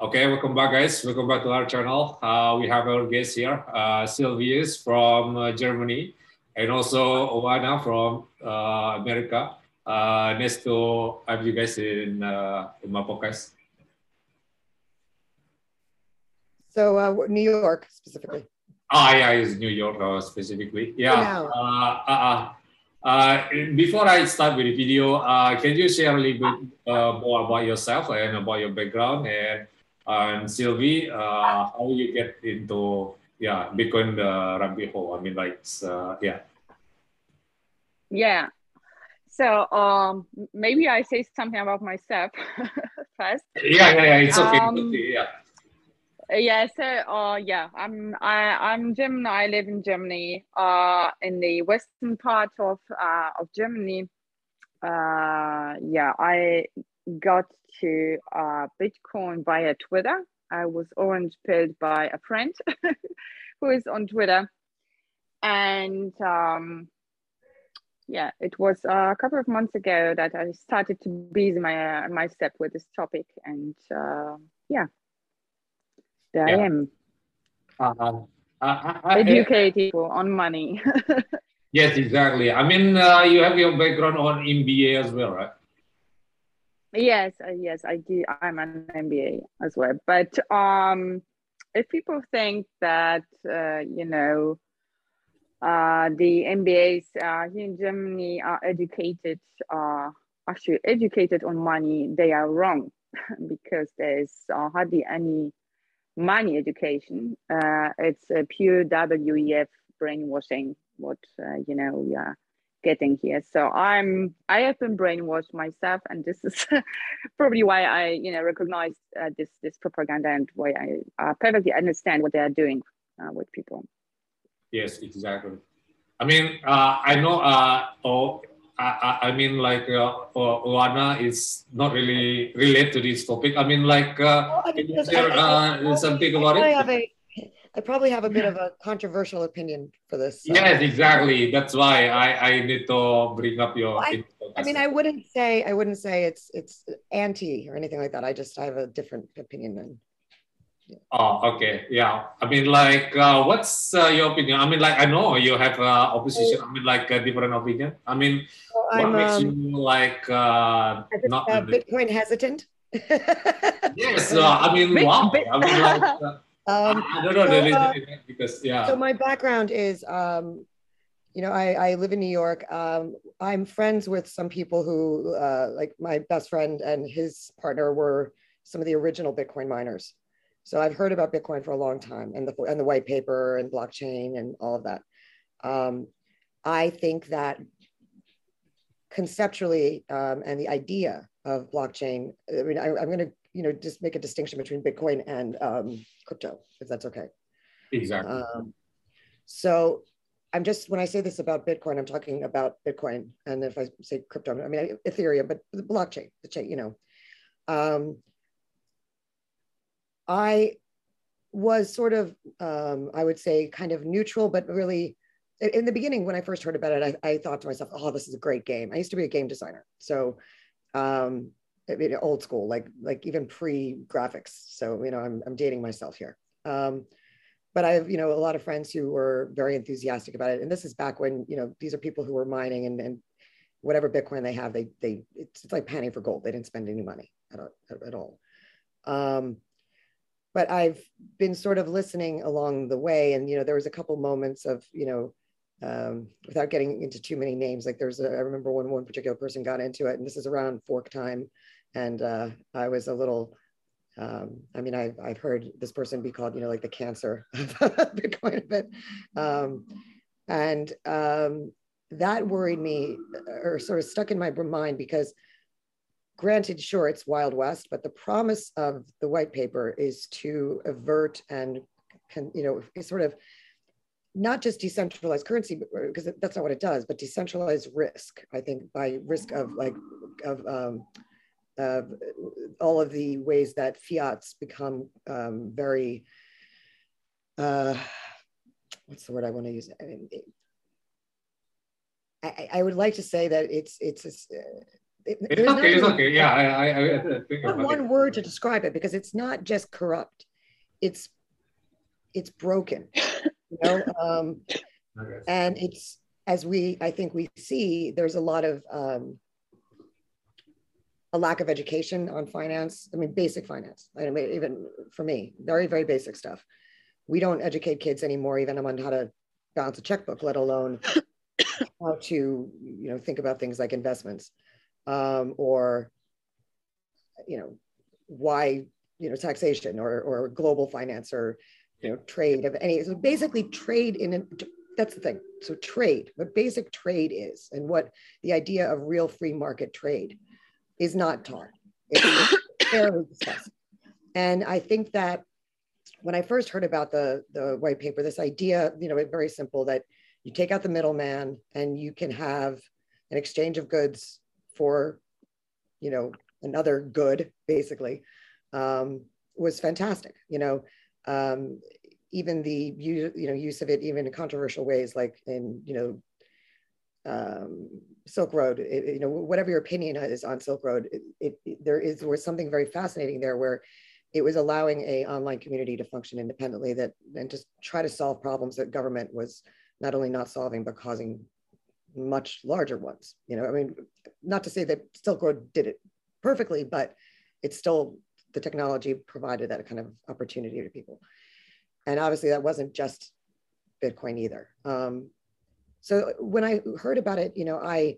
Okay, welcome back, guys. Welcome back to our channel. Uh, we have our guest here, uh, Sylvius from uh, Germany, and also Oana from uh, America. Uh, nice to have you guys in, uh, in my podcast. So, uh, New York specifically. Ah, yeah, it's New York uh, specifically. Yeah. Uh, uh, uh, before I start with the video, uh, can you share a little bit uh, more about yourself and about your background and and Sylvie, uh, how you get into yeah Bitcoin the rabbit hole? I mean, like uh, yeah. Yeah. So um, maybe I say something about myself first. Yeah, yeah, yeah. It's okay. Um, okay yeah. Yeah, so uh, yeah, I'm I, I'm German. I live in Germany, uh, in the western part of uh, of Germany. Uh, yeah, I got to uh, Bitcoin via Twitter. I was orange pilled by a friend who is on Twitter. And um, yeah, it was a couple of months ago that I started to busy my uh, my step with this topic, and uh, yeah, there yeah. I am. Uh-huh. Uh, I, Educate people on money. yes, exactly. I mean, uh, you have your background on MBA as well, right? Yes, uh, yes, I do. I'm an MBA as well. But um, if people think that uh, you know uh, the MBAs uh, here in Germany are educated, uh, actually educated on money, they are wrong because there's uh, hardly any money education. Uh, it's a pure WEF brainwashing. What uh, you know, we are getting here. So I'm I have been brainwashed myself, and this is probably why I you know recognize uh, this this propaganda and why I perfectly understand what they are doing uh, with people. Yes, exactly. I mean, uh, I know. Uh, oh, I, I mean, like uh, Oana is not really related to this topic. I mean, like, uh, well, I mean, there, uh, something about it? I probably have a bit of a controversial opinion for this. So. Yes, exactly. That's why I, I need to bring up your. Well, I, I, mean, I wouldn't say I wouldn't say it's it's anti or anything like that. I just I have a different opinion than. Yeah. Oh, okay. Yeah. I mean, like, uh, what's uh, your opinion? I mean, like, I know you have uh, opposition. I mean, like, a different opinion. I mean, well, what I'm, makes um, you like uh, not Bitcoin hesitant? yes. Uh, I mean, wow. I mean, like. Uh, um, I don't know so, uh, because yeah. So my background is, um, you know, I, I live in New York. Um, I'm friends with some people who, uh, like my best friend and his partner, were some of the original Bitcoin miners. So I've heard about Bitcoin for a long time, and the and the white paper and blockchain and all of that. Um, I think that conceptually um, and the idea of blockchain. I mean, I, am going to you know just make a distinction between Bitcoin and um, crypto, if that's okay. Exactly. Um, so I'm just when I say this about Bitcoin, I'm talking about Bitcoin, and if I say crypto, I mean Ethereum, but the blockchain, the chain, you know. Um, I was sort of, um, I would say, kind of neutral, but really, in the beginning when I first heard about it, I, I thought to myself, "Oh, this is a great game." I used to be a game designer, so um, I mean, old school, like like even pre graphics. So you know, I'm I'm dating myself here. Um, but I have you know a lot of friends who were very enthusiastic about it, and this is back when you know these are people who were mining and and whatever Bitcoin they have, they they it's, it's like panning for gold. They didn't spend any money at, at all. Um, but I've been sort of listening along the way, and you know there was a couple moments of you know um, without getting into too many names. Like there's a, I remember when one particular person got into it, and this is around fork time and uh, I was a little. Um, I mean, I've, I've heard this person be called, you know, like the cancer of Bitcoin a bit, um, and um, that worried me, or sort of stuck in my mind because, granted, sure, it's Wild West, but the promise of the white paper is to avert and, can, you know, sort of not just decentralized currency because that's not what it does but decentralized risk i think by risk of like of um, uh, all of the ways that fiats become um, very uh, what's the word I want to use? I mean, it, I, I would like to say that it's it's, it's uh, it, it's okay. It's okay. Yeah, I, I, I think one it. word to describe it because it's not just corrupt. It's it's broken. Know, um, and it's as we I think we see. There's a lot of um, a lack of education on finance. I mean, basic finance. I mean, even for me, very very basic stuff. We don't educate kids anymore, even on how to balance a checkbook, let alone how to you know think about things like investments um, or you know why you know taxation or or global finance or you know trade of any so basically trade in an, that's the thing. So trade what basic trade is and what the idea of real free market trade is not taught. It's fairly discussed. And i think that when i first heard about the the white paper this idea you know very simple that you take out the middleman and you can have an exchange of goods for, you know, another good, basically, um, was fantastic. You know, um, even the you know use of it even in controversial ways, like in you know um, Silk Road. It, you know, whatever your opinion is on Silk Road, it, it, it, there is was something very fascinating there where it was allowing a online community to function independently that and just try to solve problems that government was not only not solving but causing much larger ones. You know, I mean, not to say that Silk Road did it perfectly, but it's still the technology provided that kind of opportunity to people. And obviously, that wasn't just Bitcoin either. Um, so when I heard about it, you know, I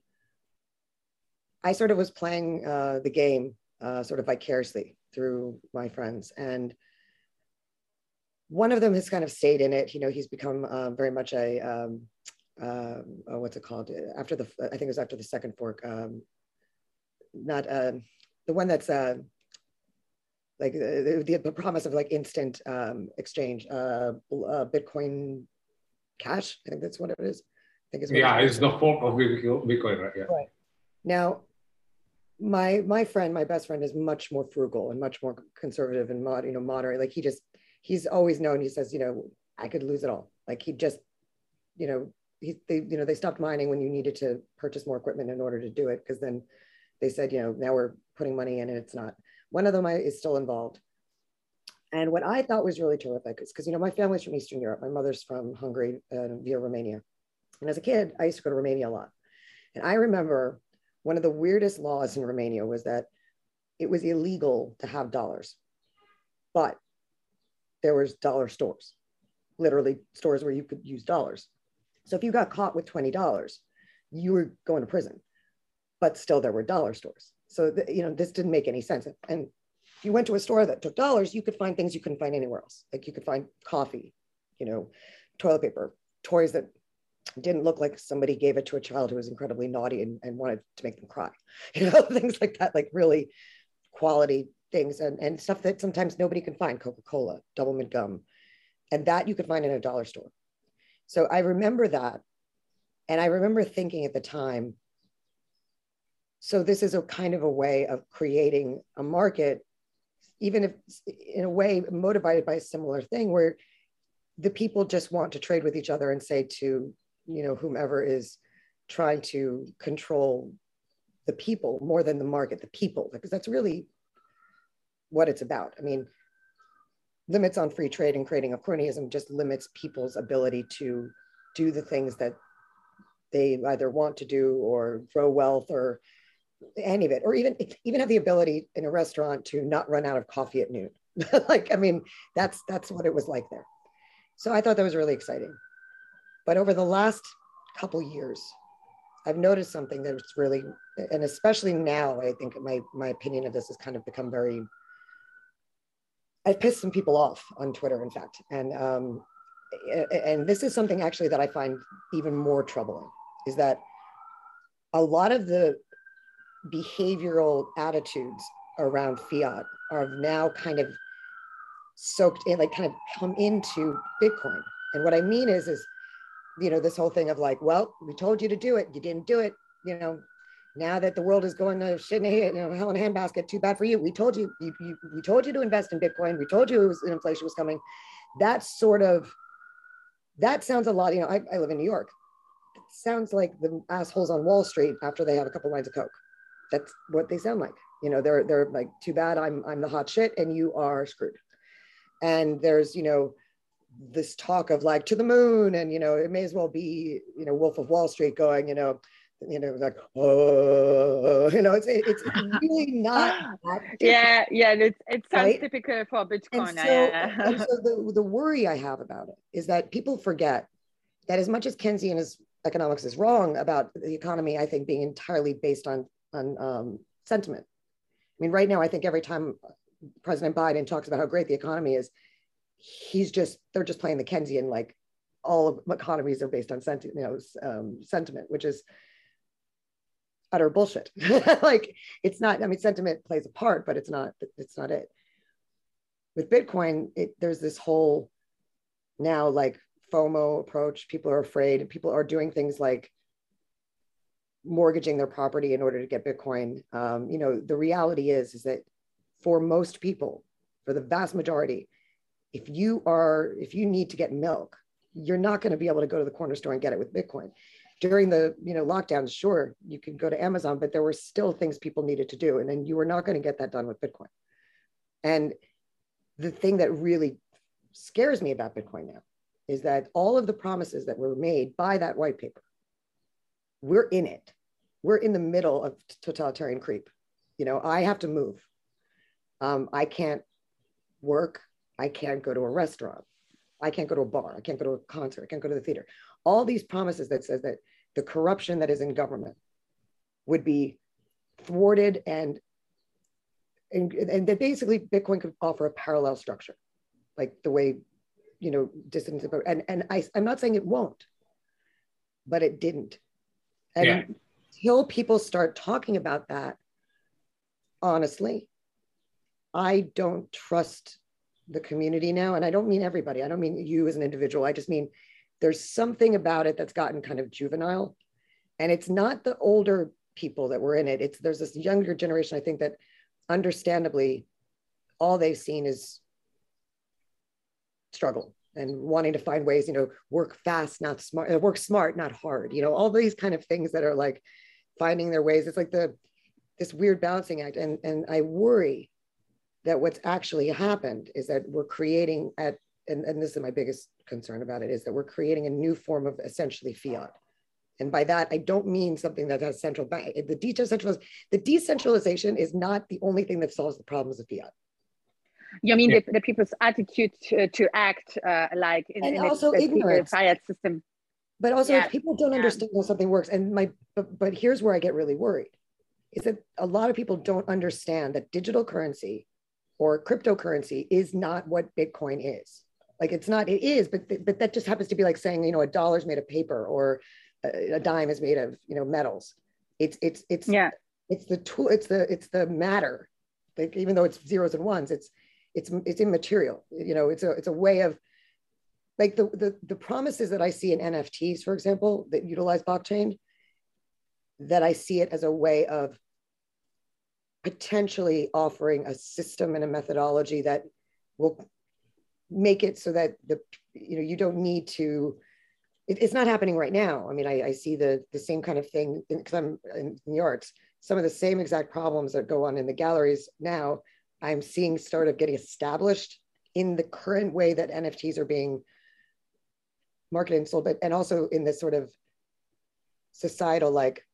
I sort of was playing uh, the game uh, sort of vicariously through my friends, and one of them has kind of stayed in it. You know, he's become uh, very much a um, uh, oh, what's it called? After the, I think it was after the second fork. Um, not uh, the one that's uh, like uh, the, the, promise of like instant um, exchange, uh, uh, Bitcoin Cash. I think that's what it is. I think it's yeah, it's the fork of Bitcoin, right? Yeah. Right. Now, my my friend, my best friend, is much more frugal and much more conservative and mod, you know, moderate. Like he just he's always known. He says, you know, I could lose it all. Like he just, you know, he, they, you know, they stopped mining when you needed to purchase more equipment in order to do it. Cause then they said, you know, now we're putting money in and it's not. One of them is still involved. And what I thought was really terrific is because, you know, my family's from Eastern Europe. My mother's from Hungary uh, via Romania. And as a kid, I used to go to Romania a lot. And I remember one of the weirdest laws in Romania was that it was illegal to have dollars, but there was dollar stores, literally stores where you could use dollars. So if you got caught with $20, you were going to prison, but still there were dollar stores. So, the, you know, this didn't make any sense. And if you went to a store that took dollars, you could find things you couldn't find anywhere else. Like you could find coffee, you know, toilet paper, toys that didn't look like somebody gave it to a child who was incredibly naughty and, and wanted to make them cry, you know, things like that, like really quality things and, and stuff that sometimes nobody can find Coca-Cola, Doublemint gum. And that you could find in a dollar store. So I remember that. And I remember thinking at the time, so this is a kind of a way of creating a market, even if in a way motivated by a similar thing where the people just want to trade with each other and say to, you know, whomever is trying to control the people more than the market, the people, because that's really what it's about. I mean, limits on free trade and creating a cronyism just limits people's ability to do the things that they either want to do or grow wealth or any of it or even even have the ability in a restaurant to not run out of coffee at noon. Like i mean that's that's what it was like there. So i thought that was really exciting. But over the last couple years i've noticed something that's really and especially now i think my my opinion of this has kind of become very I've pissed some people off on Twitter, in fact, and um, and this is something actually that I find even more troubling is that a lot of the behavioral attitudes around fiat are now kind of soaked in, like kind of come into Bitcoin. And what I mean is, is you know, this whole thing of like, well, we told you to do it, you didn't do it, you know, now that the world is going to shit in a, you know, hell in a handbasket, too bad for you. We told you, you, you, we told you to invest in Bitcoin. We told you it was inflation was coming. That sort of that sounds a lot. You know, I, I live in New York. It sounds like the assholes on Wall Street after they have a couple lines of coke. That's what they sound like. You know, they're they're like, too bad I'm I'm the hot shit and you are screwed. And there's you know this talk of like to the moon and you know it may as well be you know wolf of wall street going you know you know like oh you know it's it's really not yeah yeah it, it sounds right? typical for bitcoin and so, yeah. and so the, the worry i have about it is that people forget that as much as keynesian economics is wrong about the economy i think being entirely based on on um, sentiment i mean right now i think every time president biden talks about how great the economy is he's just they're just playing the Keynesian like all of economies are based on sentiment, you know, um, sentiment, which is utter bullshit. like it's not. I mean, sentiment plays a part, but it's not. It's not it. With Bitcoin, it, there's this whole now like FOMO approach. People are afraid. People are doing things like mortgaging their property in order to get Bitcoin. Um, you know, the reality is is that for most people, for the vast majority, if you are if you need to get milk you're not going to be able to go to the corner store and get it with bitcoin during the you know lockdowns sure you can go to amazon but there were still things people needed to do and then you were not going to get that done with bitcoin and the thing that really scares me about bitcoin now is that all of the promises that were made by that white paper we're in it we're in the middle of totalitarian creep you know i have to move um, i can't work I can't go to a restaurant. I can't go to a bar. I can't go to a concert. I can't go to the theater. All these promises that says that the corruption that is in government would be thwarted and and, and that basically Bitcoin could offer a parallel structure, like the way, you know, dissidents, and, and I, I'm not saying it won't, but it didn't. And yeah. until people start talking about that, honestly, I don't trust the community now. And I don't mean everybody, I don't mean you as an individual. I just mean there's something about it that's gotten kind of juvenile. And it's not the older people that were in it. It's there's this younger generation, I think, that understandably all they've seen is struggle and wanting to find ways, you know, work fast, not smart, uh, work smart, not hard, you know, all these kind of things that are like finding their ways. It's like the this weird balancing act. And and I worry that what's actually happened is that we're creating at and, and this is my biggest concern about it is that we're creating a new form of essentially fiat and by that i don't mean something that has central bank the decentralization the decentralization is not the only thing that solves the problems of fiat you mean yeah. the, the, people's attitude to, to act uh, like in, and in also ignorance fiat system but also yeah. if people don't understand how something works and my but, but here's where i get really worried is that a lot of people don't understand that digital currency or cryptocurrency is not what Bitcoin is. Like it's not, it is, but, but that just happens to be like saying, you know, a dollar's made of paper or a, a dime is made of, you know, metals. It's, it's, it's, yeah, it's the tool, it's the, it's the matter. Like, even though it's zeros and ones, it's, it's, it's immaterial. You know, it's a, it's a way of like the, the, the promises that I see in NFTs, for example, that utilize blockchain, that I see it as a way of potentially offering a system and a methodology that will make it so that the you know you don't need to it, it's not happening right now i mean i, I see the the same kind of thing because i'm in the arts some of the same exact problems that go on in the galleries now i'm seeing sort of getting established in the current way that nfts are being marketed and sold but and also in this sort of societal like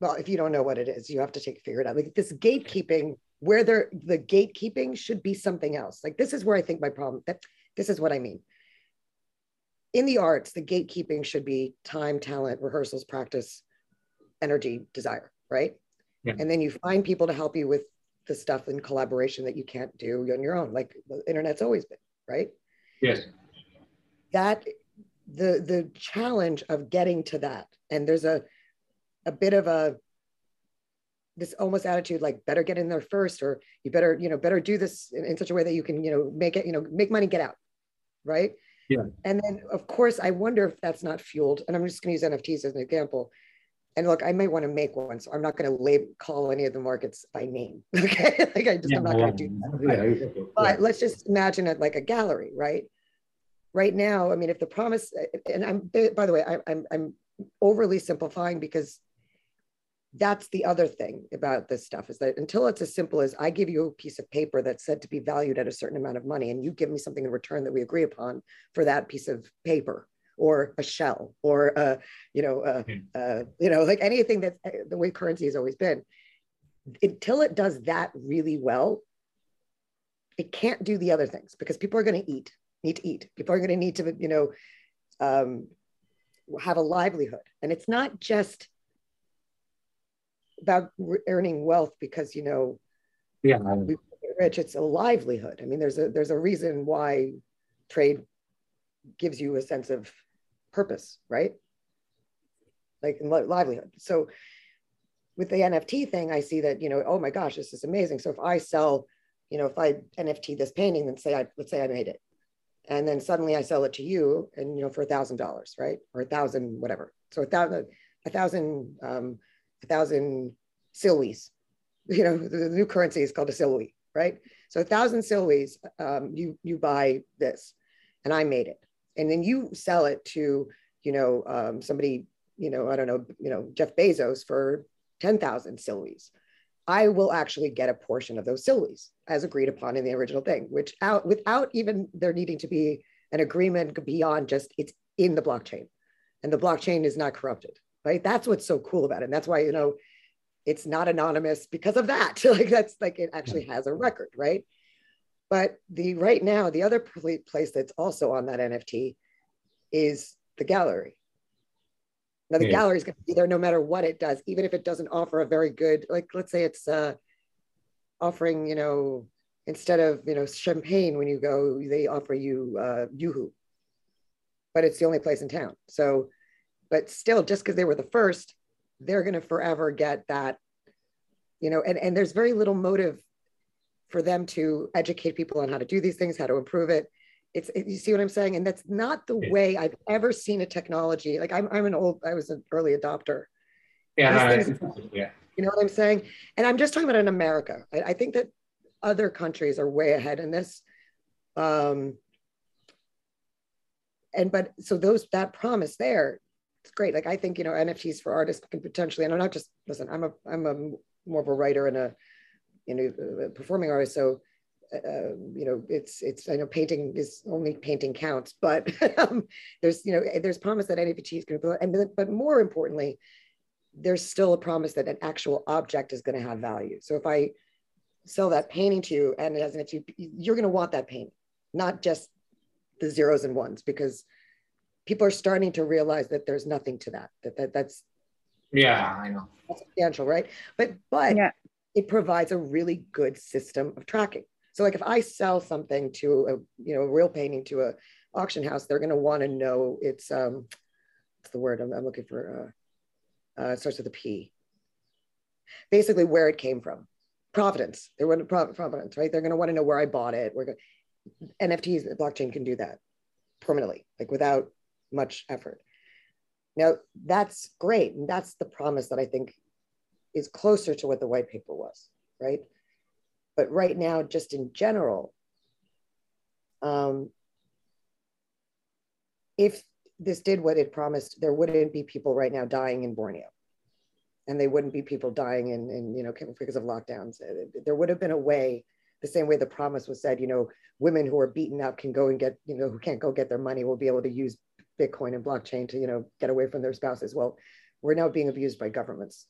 well, if you don't know what it is, you have to take figure it out. Like this gatekeeping, where there the gatekeeping should be something else. Like this is where I think my problem. That this is what I mean. In the arts, the gatekeeping should be time, talent, rehearsals, practice, energy, desire, right? Yeah. And then you find people to help you with the stuff in collaboration that you can't do on your own, like the internet's always been, right? Yes. That the the challenge of getting to that, and there's a a bit of a this almost attitude like better get in there first or you better you know better do this in, in, such a way that you can you know make it you know make money get out right yeah and then of course i wonder if that's not fueled and i'm just going to use nfts as an example and look i might want to make one so i'm not going to label call any of the markets by name okay? Like i just yeah, i'm not going to do that. Yeah, but let's just imagine it like a gallery right? Right now, I mean, if the promise, and I'm, by the way, I, I'm, I'm overly simplifying because that's the other thing about this stuff is that until it's as simple as I give you a piece of paper that's said to be valued at a certain amount of money and you give me something in return that we agree upon for that piece of paper or a shell or a, you know, a, hmm. a, you know, like anything that the way currency has always been. Until it does that really well, it can't do the other things because people are going to eat, need to eat. People are going to need to, you know, um, have a livelihood. And it's not just about earning wealth because, you know, yeah, we rich. It's a livelihood. I mean, there's a there's a reason why trade gives you a sense of purpose, right? Like livelihood. So with the NFT thing, I see that, you know, oh my gosh, this is amazing. So if I sell, you know, if I NFT this painting, then say I let's say I made it. And then suddenly I sell it to you and you know for a thousand dollars, right? Or a thousand, whatever. So a thousand, a thousand, um, a thousand silwies. You know, the, new currency is called a silwy, right? So a thousand silwies, um, you you buy this, and I made it and then you sell it to you know um, somebody you know i don't know you know jeff bezos for 10000 silwies i will actually get a portion of those silwies as agreed upon in the original thing which out without even there needing to be an agreement beyond just it's in the blockchain. And the blockchain is not corrupted right? That's what's so cool about it. And that's why you know it's not anonymous because of that. Like that's like it actually has a record right but the right now, the other place that's also on that NFT is the gallery. Now the yeah. gallery is going to be there no matter what it does, even if it doesn't offer a very good, like let's say it's uh, offering, you know, instead of you know champagne when you go, they offer you uh, YooHoo, but it's the only place in town. So, but still, just because they were the first, they're going to forever get that, you know, and and there's very little motive for them to educate people on how to do these things, how to improve it. It's you see what I'm saying, and that's not the way I've ever seen a technology. Like I'm, I'm an old, I was an early adopter. Yeah, things, yeah. You know what I'm saying? And I'm just talking about in America. I, I think that other countries are way ahead in this. Um, and but so those that promise there, it's great. Like I think you know NFTs for artists can potentially, and I'm not just listen. I'm a I'm a more of a writer and a you know, performing artist. So, uh, you know, it's, it's, I know painting is only painting counts, but um, there's, you know, there's promise that NFT is going to, and, but more importantly, there's still a promise that an actual object is going to have value. So if I sell that painting to you and it has an NFT, you're going to want that painting, not just the zeros and ones, because people are starting to realize that there's nothing to that, that, that that's, yeah, I know. that's substantial, right? But, but yeah it provides a really good system of tracking. So like if I sell something to a, you know, a real painting to a auction house, they're going to want to know it's, um, what's the word I'm, I'm looking for? Uh, uh, starts with a P. Basically where it came from. Providence. They want Providence, right? They're going to want to know where I bought it. We're going NFTs, blockchain can do that permanently, like without much effort. Now that's great. And that's the promise that I think is closer to what the white paper was, right? But right now, just in general, um, if this did what it promised, there wouldn't be people right now dying in Borneo. And they wouldn't be people dying in, in you know, because of lockdowns. There would have been a way, the same way the promise was said, you know, women who are beaten up can go and get, you know, who can't go get their money will be able to use Bitcoin and blockchain to, you know, get away from their spouses. Well, we're now being abused by governments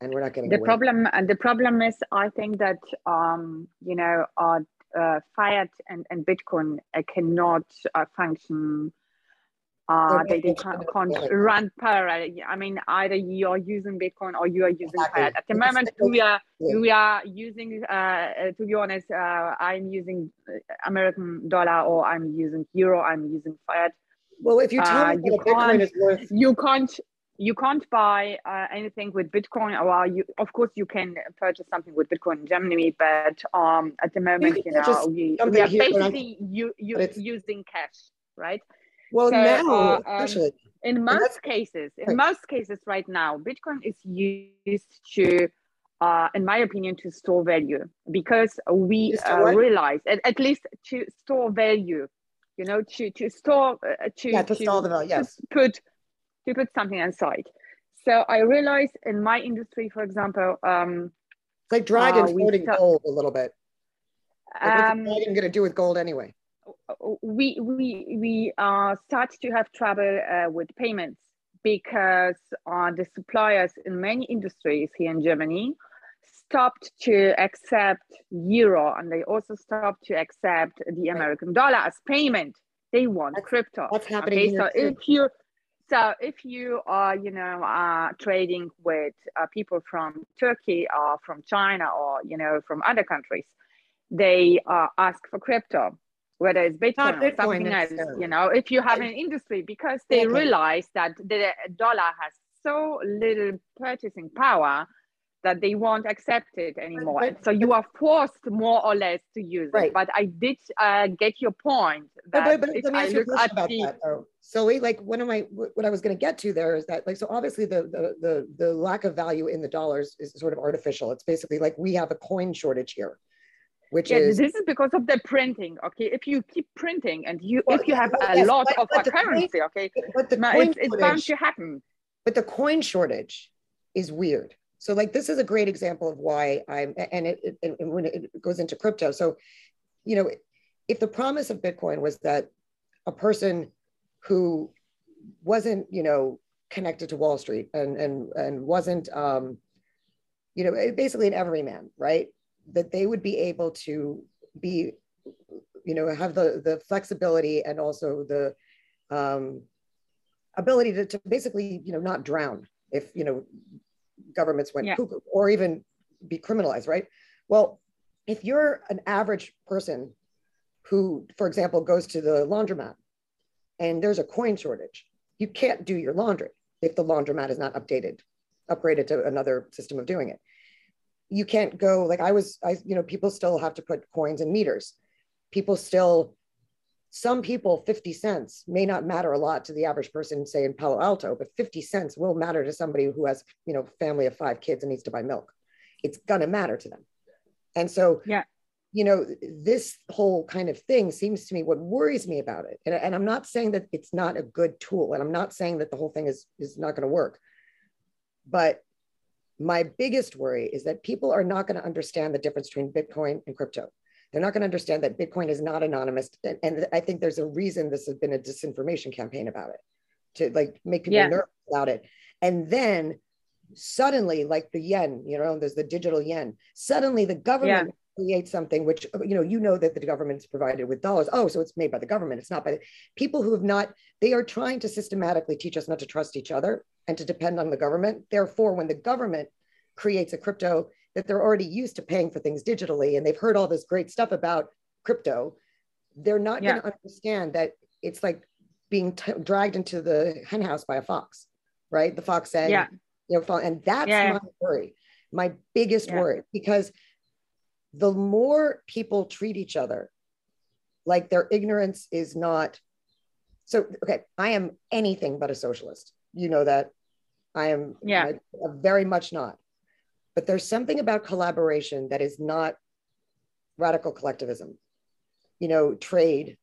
and we're not getting the away. problem and the problem is i think that um you know our uh, fiat and, and bitcoin uh, cannot uh, function uh, they, they can't, can't run parallel. I mean, either you are using Bitcoin or you are using exactly. fiat. At the moment, we are yeah. we are using. Uh, uh, to be honest, uh, I'm using American dollar or I'm using euro. I'm using fiat. Well, if you tell uh, me you Bitcoin is worth, you can't you can't buy uh, anything with Bitcoin, or you, of course, you can purchase something with Bitcoin in Germany, but um, at the moment, you, you know, we, we are basically you, you, using cash, right? Well, so, now, uh, um, in most cases, in most cases, right now, Bitcoin is used to, uh, in my opinion, to store value because we uh, realize, at, at least to store value you know, to to store uh, to yeah to, to stall the value. Yes, put to put something inside. So I realized in my industry, for example, um, it's like dragons uh, floating gold a little bit. Like what's um, dragon going to do with gold anyway? We we we uh, start to have trouble uh, with payments because uh, the suppliers in many industries here in Germany stopped to accept euro and they also stopped to accept the American dollar as payment. They want that's, crypto. That's happening. Okay, so if you so if you are you know uh, trading with uh, people from Turkey or from China or you know from other countries, they uh, ask for crypto whether it's Bitcoin, Bitcoin or something else, you know, if you have an industry, because they okay. realize that the dollar has so little purchasing power that they won't accept it anymore. But, but, so you are forced more or less to use right. it. But I did uh, get your point. That but, let me ask you about the, that though. So like one of my, what I was going to get to there is that like, so obviously the, the, the, the lack of value in the dollars is sort of artificial. It's basically like we have a coin shortage here which yeah, is this is because of the printing okay if you keep printing and you well, if you have a yes, lot but, of but a currency okay but the coin it's, it's bound to happen but the coin shortage is weird so like this is a great example of why i'm and it, it and when it goes into crypto. So you know if the promise of bitcoin was that a person who wasn't you know connected to wall street and and and wasn't um you know basically an everyman right? That they would be able to be, you know, have the, the flexibility and also the um, ability to, to basically, you know, not drown if, you know, governments went yeah. cuckoo or even be criminalized, right? Well, if you're an average person who, for example, goes to the laundromat and there's a coin shortage, you can't do your laundry if the laundromat is not updated, upgraded to another system of doing it you can't go like I was, I, you know, people still have to put coins in meters. People still, some people, 50 cents may not matter a lot to the average person, say in Palo Alto, but 50 cents will matter to somebody who has, you know, family of five kids and needs to buy milk. It's gonna matter to them. And so, yeah, you know, this whole kind of thing seems to me what worries me about it. And, and I'm not saying that it's not a good tool, and I'm not saying that the whole thing is is not going to work, but my biggest worry is that people are not going to understand the difference between Bitcoin and crypto. They're not going to understand that Bitcoin is not anonymous. And, and, I think there's a reason this has been a disinformation campaign about it to like make people yeah. nervous about it. And then suddenly, like the yen, you know, there's the digital yen, suddenly the government yeah. creates something which, you know, you know that the government's provided with dollars. Oh, so it's made by the government. It's not by the people who have not, they are trying to systematically teach us not to trust each other and to depend on the government. Therefore, when the government creates a crypto that they're already used to paying for things digitally and they've heard all this great stuff about crypto, they're not yeah. going to understand that it's like being t- dragged into the henhouse by a fox, right? The fox saying, yeah. you know, and that's yeah. my worry, my biggest yeah. worry, because the more people treat each other like their ignorance is not so okay i am anything but a socialist you know that I am yeah. very much not. But there's something about collaboration that is not radical collectivism. You know, trade,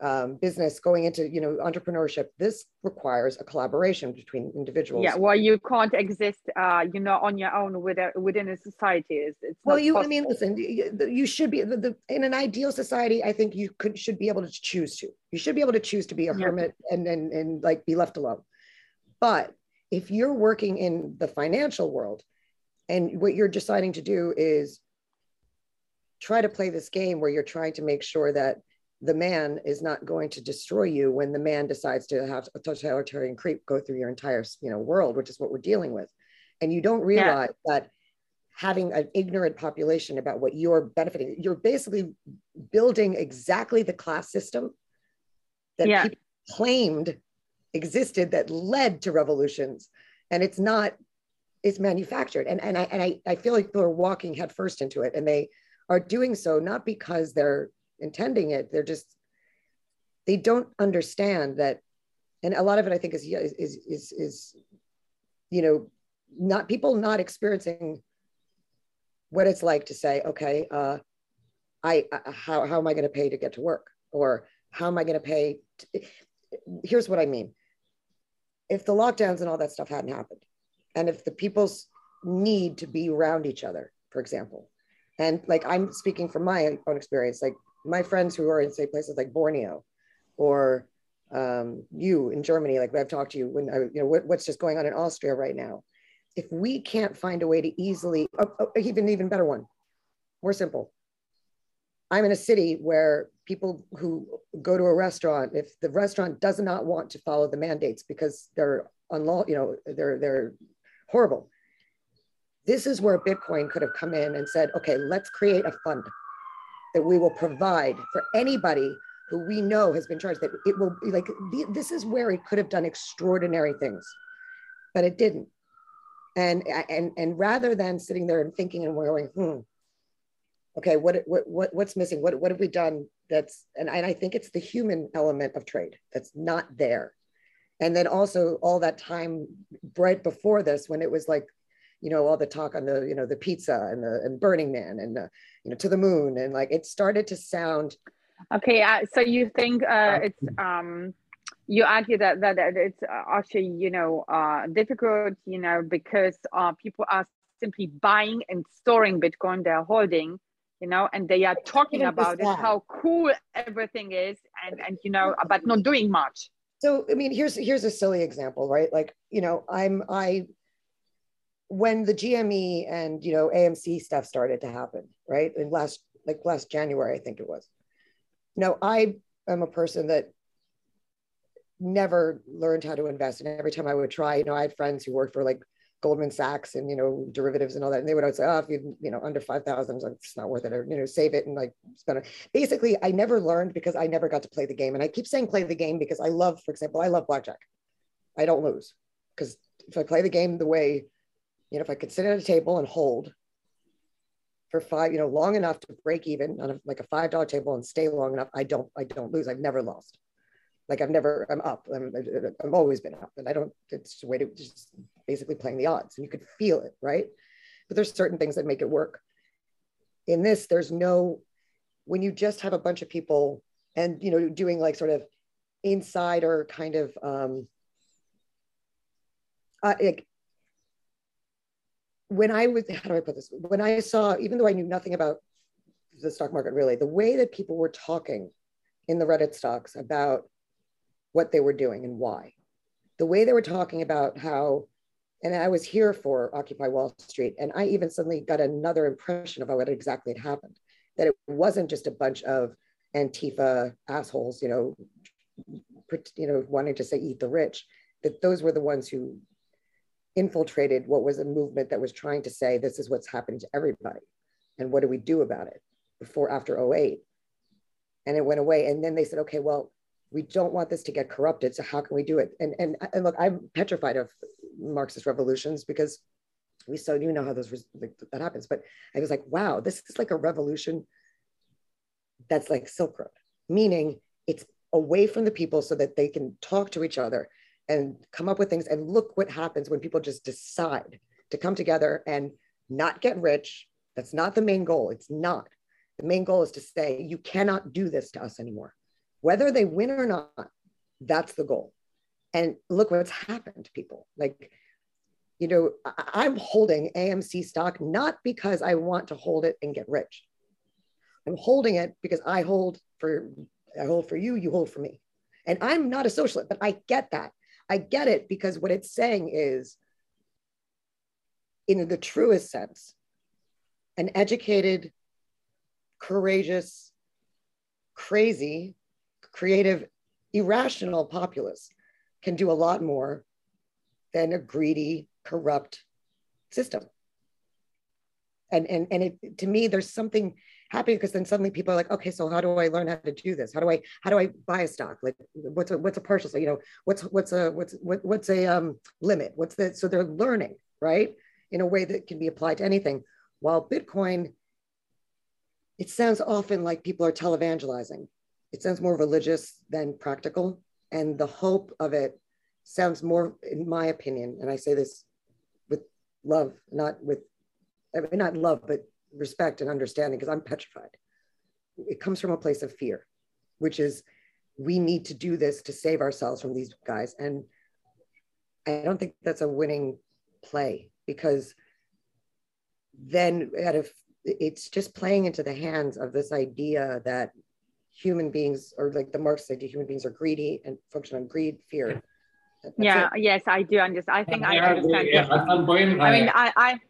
um, business, going into you know entrepreneurship. This requires a collaboration between individuals. Yeah, well, you can't exist, uh, you know, on your own within within a society. It's, it's well, you. Possible. I mean, listen, you should be the, the, in an ideal society. I think you could should be able to choose to. You should be able to choose to be a hermit yeah. and and and like be left alone. But if you're working in the financial world and what you're deciding to do is try to play this game where you're trying to make sure that the man is not going to destroy you when the man decides to have a totalitarian creep go through your entire you know world which is what we're dealing with and you don't realize yeah. that having an ignorant population about what you're benefiting you're basically building exactly the class system that yeah. people claimed existed that led to revolutions and it's not it's manufactured and, and, I, and I, I feel like people are walking headfirst into it and they are doing so not because they're intending it they're just they don't understand that and a lot of it i think is is is, is you know not people not experiencing what it's like to say okay uh, I, I how, how am i going to pay to get to work or how am I going to pay? Here's what I mean. If the lockdowns and all that stuff hadn't happened, and if the people's need to be around each other, for example, and like I'm speaking from my own experience, like my friends who are in say places like Borneo or um, you in Germany, like I've talked to you when I, you know, what, what's just going on in Austria right now. If we can't find a way to easily, oh, oh, even even better one, more simple. I'm in a city where people who go to a restaurant, if the restaurant does not want to follow the mandates because they're unlaw, you know, they're they're horrible. This is where Bitcoin could have come in and said, okay, let's create a fund that we will provide for anybody who we know has been charged that it will be like this is where it could have done extraordinary things but it didn't. And and and rather than sitting there and thinking and going hmm okay what what, what what's missing? What what have we done that's and, and i think it's the human element of trade that's not there and then also all that time right before this when it was like you know all the talk on the you know the pizza and the and burning man and the, you know to the moon and like it started to sound Okay, uh, so you think uh, it's um, you argue that that, that it's actually you know uh, difficult, you know, because uh, people are simply buying and storing Bitcoin they're holding, you know, and they are talking about it, how cool everything is, and and you know, but not doing much. So I mean, here's here's a silly example, right? Like you know, I'm I when the GME and you know AMC stuff started to happen, right? In last like last January, I think it was no, I am a person that never learned how to invest. And every time I would try, you know, I had friends who worked for like Goldman Sachs and, you know, derivatives and all that. And they would always say, oh, if you, you know, under 5,000, it's not worth it or, you know, save it and like spend it. Basically, I never learned because I never got to play the game. And I keep saying play the game because I love, for example, I love blackjack. I don't lose because if I play the game the way, you know, if I could sit at a table and hold for five, you know, long enough to break even on a, like a five dollar table and stay long enough, I don't, I don't lose. I've never lost. Like I've never, I'm up. I'm, I've always been up, and I don't. It's a way to just basically playing the odds, and you could feel it, right? But there's certain things that make it work. In this, there's no. When you just have a bunch of people, and you know, doing like sort of insider kind of um, uh, like when I was, how do I put this? When I saw, even though I knew nothing about the stock market really, the way that people were talking in the Reddit stocks about what they were doing and why, the way they were talking about how, and I was here for Occupy Wall Street, and I even suddenly got another impression of what exactly had happened, that it wasn't just a bunch of Antifa assholes, you know, you know, wanting to say eat the rich, that those were the ones who infiltrated what was a movement that was trying to say this is what's happening to everybody and what do we do about it? Before after 08 and it went away and then they said okay well we don't want this to get corrupted so how can we do it and and, and look i'm petrified of marxist revolutions because we so you know how those like, that happens but i was like wow this is like a revolution that's like silk road meaning it's away from the people so that they can talk to each other and come up with things and look what happens when people just decide to come together and not get rich. That's not the main goal. It's not. The main goal is to say, you cannot do this to us anymore. Whether they win or not, that's the goal. And look what's happened, to people. Like, you know, I'm holding AMC stock not because I want to hold it and get rich. I'm holding it because I hold for I hold for you, you hold for me. And I'm not a socialist, but I get that. I get it because what it's saying is, in the truest sense, an educated, courageous, crazy, creative, irrational populace can do a lot more than a greedy, corrupt system. And, and, and it, to me, there's something happy because then suddenly people are like, okay, so how do I learn how to do this? How do I how do I buy a stock? Like what's a what's a partial? So you know, what's what's a what's what, what's a um, limit? What's the so they're learning right in a way that can be applied to anything. While Bitcoin, it sounds often like people are televangelizing. It sounds more religious than practical, and the hope of it sounds more, in my opinion, and I say this with love, not with I mean, not love, but respect and understanding because I'm petrified. It comes from a place of fear, which is we need to do this to save ourselves from these guys. And I don't think that's a winning play because then out of it's just playing into the hands of this idea that human beings or like the Marx idea human beings are greedy and function on greed, fear. That's yeah, it. yes, I do understand. I think I understand. Yeah, I'm going, I mean, I, I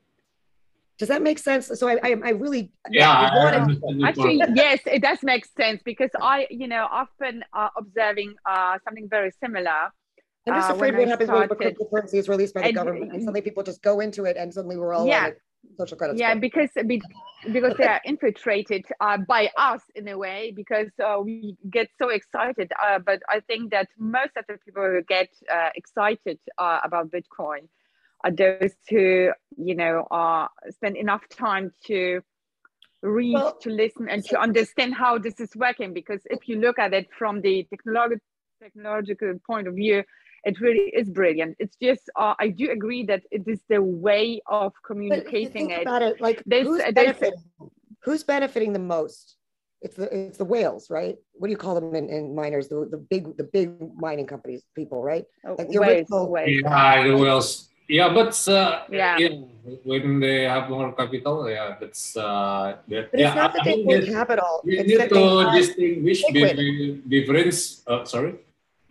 does that make sense? So I, I, I really yeah. I actually, yes, it does make sense because I, you know, I've been uh, observing uh, something very similar. I'm just uh, afraid what happens started. when cryptocurrency is released by the and, government and suddenly people just go into it and suddenly we're all yeah. like social credit. Yeah, because because they are infiltrated uh, by us in a way because uh, we get so excited. Uh, but I think that most of the people who get uh, excited uh, about Bitcoin are those who you know are spend enough time to read, well, to listen, and to understand how this is working. Because if you look at it from the technological point of view, it really is brilliant. It's just uh, I do agree that it is the way of communicating it. About it, like this, who's, benefiting, who's benefiting the most? It's the it's the whales, right? What do you call them in, in miners? The, the big the big mining companies, people, right? Oh, like the original, Yeah, the whales. Yeah, but uh, yeah. yeah. when they have more capital, yeah, that's uh, that, but yeah, it's not that they have capital. You need to distinguish between difference. Uh, sorry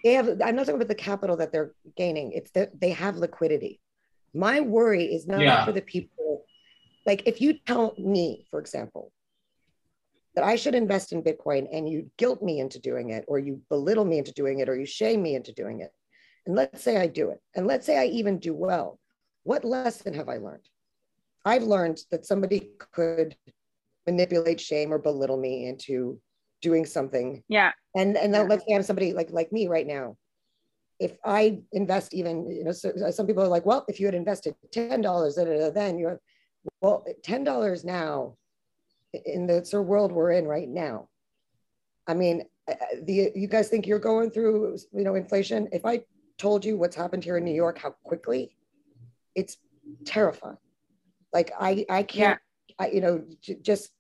they have i'm not talking about the capital that they're gaining. It's that they have liquidity. My worry is not yeah. for the people. Like if you tell me for example that i should invest in bitcoin and you guilt me into doing it or you belittle me into doing it or you shame me into doing it and let's say i do it and let's say i even do well what lesson have i learned? I've learned that somebody could manipulate shame or belittle me into doing something. Yeah. And and then let's say I'm somebody like like me right now. If I invest even, you know, so, some people are like, well, if you had invested ten dollars, then you're well, ten dollars now in the sort of world we're in right now. I mean, uh, uh, the you guys think you're going through, you know, inflation. If I told you what's happened here in New York, how quickly, it's terrifying. Like I I can't, yeah. I you know, j- just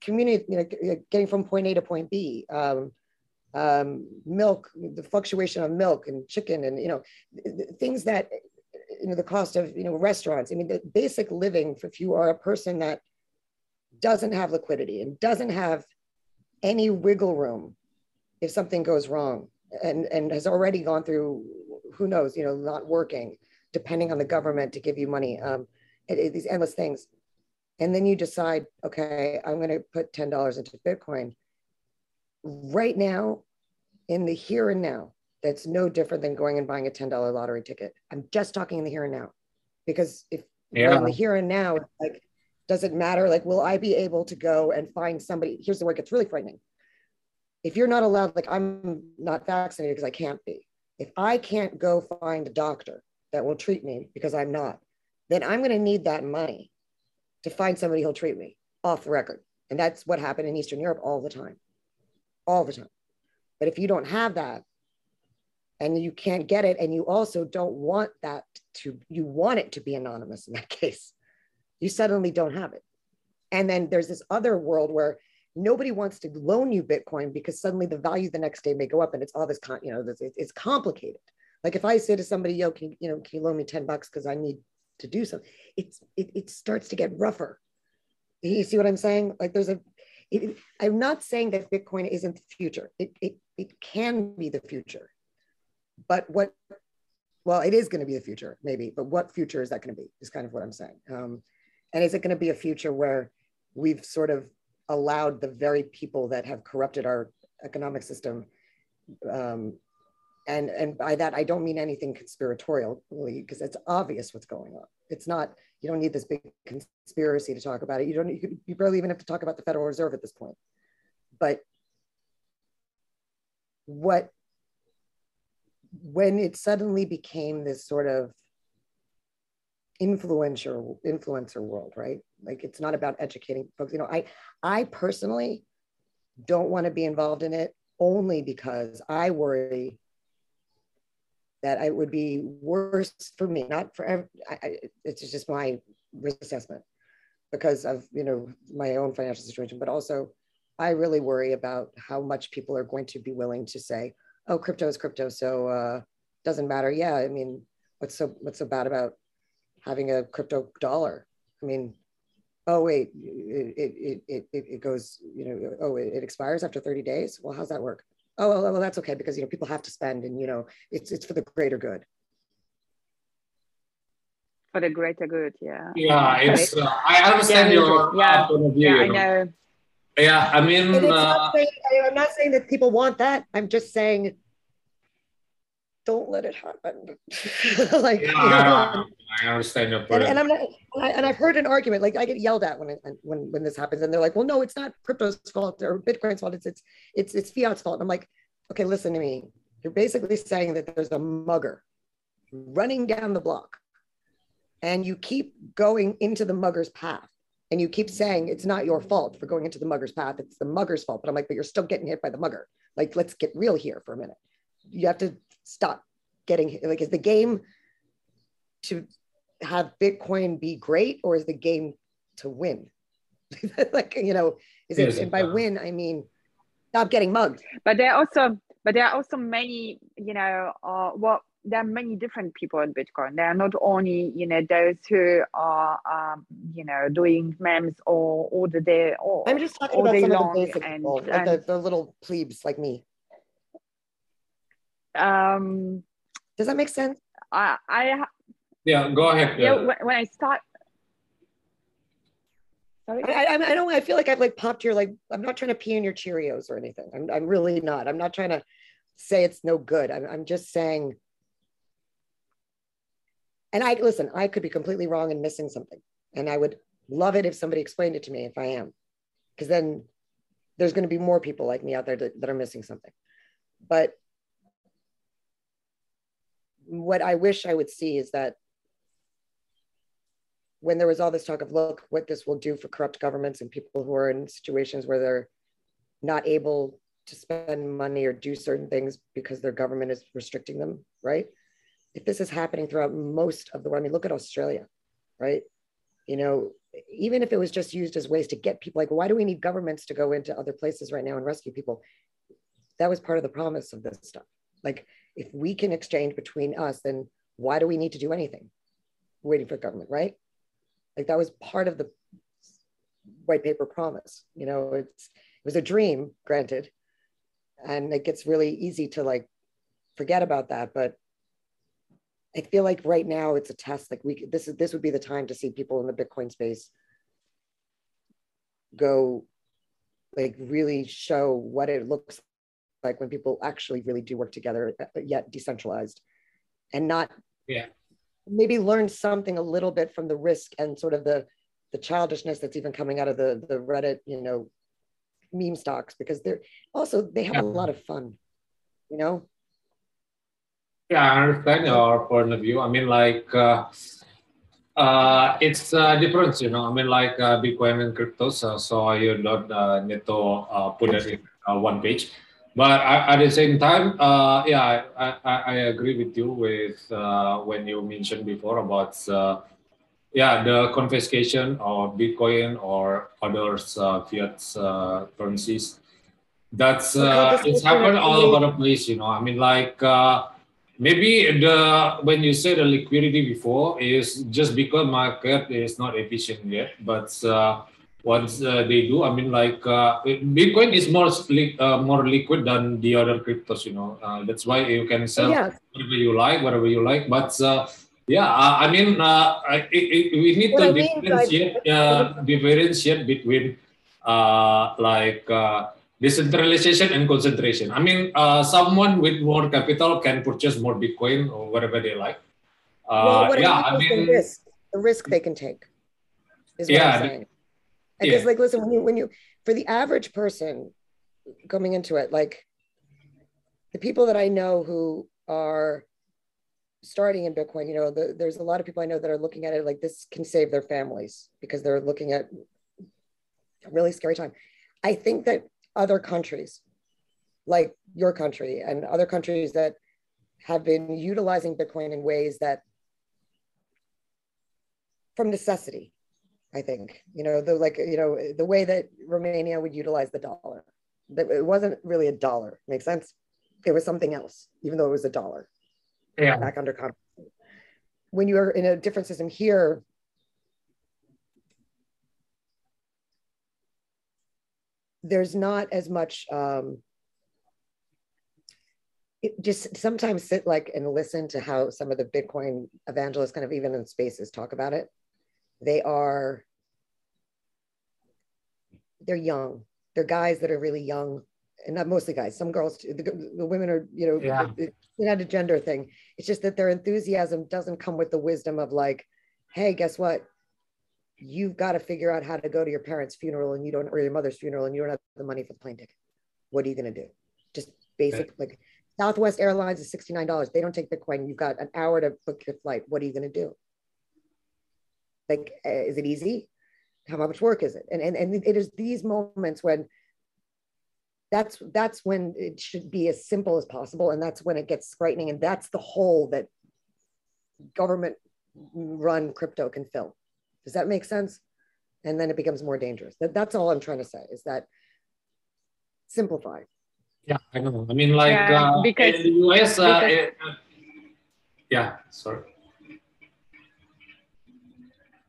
community, you know, getting from point A to point B, um, um, milk, the fluctuation of milk and chicken, and you know, things that you know the cost of you know restaurants. I mean, the basic living. If you are a person that doesn't have liquidity and doesn't have any wiggle room if something goes wrong, and and has already gone through who knows, you know, not working, depending on the government to give you money. Um, it, it, these endless things and then you decide, okay, I'm going to put $10 into Bitcoin. Right now, in the here and now, that's no different than going and buying a $10 lottery ticket. I'm just talking in the here and now. Because if yeah. in the here and now, like, does it matter? Like, will I be able to go and find somebody? Here's the word gets really frightening. If you're not allowed, like, I'm not vaccinated because I can't be. If I can't go find a doctor that will treat me because I'm not, then I'm going to need that money to find somebody who'll treat me off the record. And that's what happened in Eastern Europe all the time, all the time. But if you don't have that and you can't get it, and you also don't want that to, you want it to be anonymous in that case, you suddenly don't have it. And then there's this other world where nobody wants to loan you Bitcoin because suddenly the value the next day may go up and it's all this, con- you know, this, it's complicated. Like if I say to somebody, yo, can you know, can you loan me 10 bucks because I need to do something, it's it, it starts to get rougher. You see what I'm saying? Like there's a, I'm not saying that Bitcoin isn't the future. It, it, it can be the future. But what, well, it is going to be the future, maybe, but what future is that going to be? Is kind of what I'm saying. Um, and is it going to be a future where we've sort of allowed the very people that have corrupted our economic system um, and and by that i don't mean anything conspiratorially because it's obvious what's going on. It's not you don't need this big conspiracy to talk about it. You don't you, you barely even have to talk about the federal reserve at this point. But what when it suddenly became this sort of influencer influencer world right? Like it's not about educating folks. You know i i personally don't want to be involved in it only because i worry that it would be worse for me, not for every, I, it's just my risk assessment because of you know my own financial situation, but also I really worry about how much people are going to be willing to say, "Oh, crypto is crypto, so uh, doesn't matter." Yeah, I mean, what's so what's so bad about having a crypto dollar? I mean, oh wait, it it it it, goes, you know, oh it, it expires after 30 days. Well, how's that work? Oh well, well, that's okay because you know people have to spend, and you know it's it's for the greater good. For the greater good, yeah. Yeah, it's. Uh, I understand yeah, your yeah, point of view. yeah, I know. know. Yeah, I mean, uh, not saying, I'm not saying that people want that. I'm just saying, don't let it happen. like, you know, yeah, um, I understand your point. and, and I'm not, and, I, and I've heard an argument like I get yelled at when it, when when this happens, and they're like, "Well, no, it's not crypto's fault or Bitcoin's fault. It's it's it's it's fiat's fault." And I'm like, "Okay, listen to me. You're basically saying that there's a mugger running down the block, and you keep going into the mugger's path." And you keep saying it's not your fault for going into the mugger's path. It's the mugger's fault. But I'm like, but you're still getting hit by the mugger. Like, let's get real here for a minute. You have to stop getting like, is the game to have Bitcoin be great or is the game to win? like, you know, is it, Yes, and by uh, win, I mean, stop getting mugged. But there are also, but there are also many, you know, uh, well, there are many different people in Bitcoin. There are not only, you know, those who are, um, you know, doing memes or all the day. Or, I'm just talking about some long of the basic and- people, like the, the little plebes like me. Um, Does that make sense? I, I, yeah, go ahead. yeah, when, when I start. Sorry. I, I, I don't. I feel like I've like popped your like. I'm not trying to pee in your Cheerios or anything. I'm, I'm really not. I'm not trying to say it's no good. I'm, I'm just saying. And I listen. I could be completely wrong and missing something, and I would love it if somebody explained it to me if I am, because then there's going to be more people like me out there that, that are missing something. But what I wish I would see is that when there was all this talk of look what this will do for corrupt governments and people who are in situations where they're not able to spend money or do certain things because their government is restricting them right? If this is happening throughout most of the world i mean look at australia right? You know even if it was just used as ways to get people like why do we need governments to go into other places right now and rescue people? That was part of the promise of this stuff like if we can exchange between us then why do we need to do anything? Waiting for government right? Like that was part of the white paper promise you know? It's it was a dream granted and it gets really easy to like forget about that but i feel like right now it's a test like we this is this would be the time to see people in the bitcoin space go like really show what it looks like when people actually really do work together uh, yet decentralized and not Yeah. maybe learn something a little bit from the risk and sort of the the childishness that's even coming out of the the reddit you know meme stocks because they're also they have a lot of fun you know Yeah, I understand your point of view. I mean, like, uh, uh, it's uh, different, you know. I mean, like uh, Bitcoin and cryptos, uh, so you don't uh, need to uh, put it in uh, one page. But at, the same time, uh, yeah, I, I, I agree with you with uh, when you mentioned before about, uh, yeah, the confiscation of Bitcoin or others uh, fiat uh, currencies. That's uh, it's happened all over the place, you know. I mean, like. Uh, maybe the when you say the liquidity before is just because market is not efficient yet but what uh, they do i mean like uh, bitcoin is more li- uh, more liquid than the other cryptos you know uh, that's why you can sell yeah whatever you like whatever you like but uh, yeah uh, i mean uh, I, it, we need What to I mean differentiate uh, differentiate between uh, like uh, decentralization and concentration. I mean, uh, someone with more capital can purchase more Bitcoin or whatever they like. well, what yeah, I mean, the risk, the risk they can take is what Yeah, I'm saying. Because, yeah. like, listen, when you when you for the average person coming into it, like the people that I know who are starting in Bitcoin, you know, the, there's a lot of people I know that are looking at it like this can save their families because they're looking at a really scary time. I think that other countries, like your country and other countries that have been utilizing Bitcoin in ways that from necessity, I think you know the like you know the way that Romania would utilize the dollar. That it wasn't really a dollar. Make sense? It was something else, even though it was a dollar. Yeah. Back under control. When you are in a different system here, there's not as much. Um, it just sometimes sit like and listen to how some of the Bitcoin evangelists, kind of even in spaces, talk about it they are they're young. They're guys that are really young and not mostly guys some girls the, the women are you know yeah. it's not a gender thing. It's just that their enthusiasm doesn't come with the wisdom of like hey guess what? You've got to figure out how to go to your parents funeral and you don't or your mother's funeral and you don't have the money for the plane ticket. What are you going to do? Just basic like southwest airlines is $69 they don't take bitcoin. You've got an hour to book your flight. What are you going to do like uh, is it easy? How much work is it? And, and and it is these moments when that's that's when it should be as simple as possible. And that's when it gets frightening. And that's the hole that government run crypto can fill. Does that make sense? And then it becomes more dangerous. That, that's all i'm trying to say is that simplify. Yeah i know. I mean like yeah, uh, because, in the us uh, because, it, uh, yeah sorry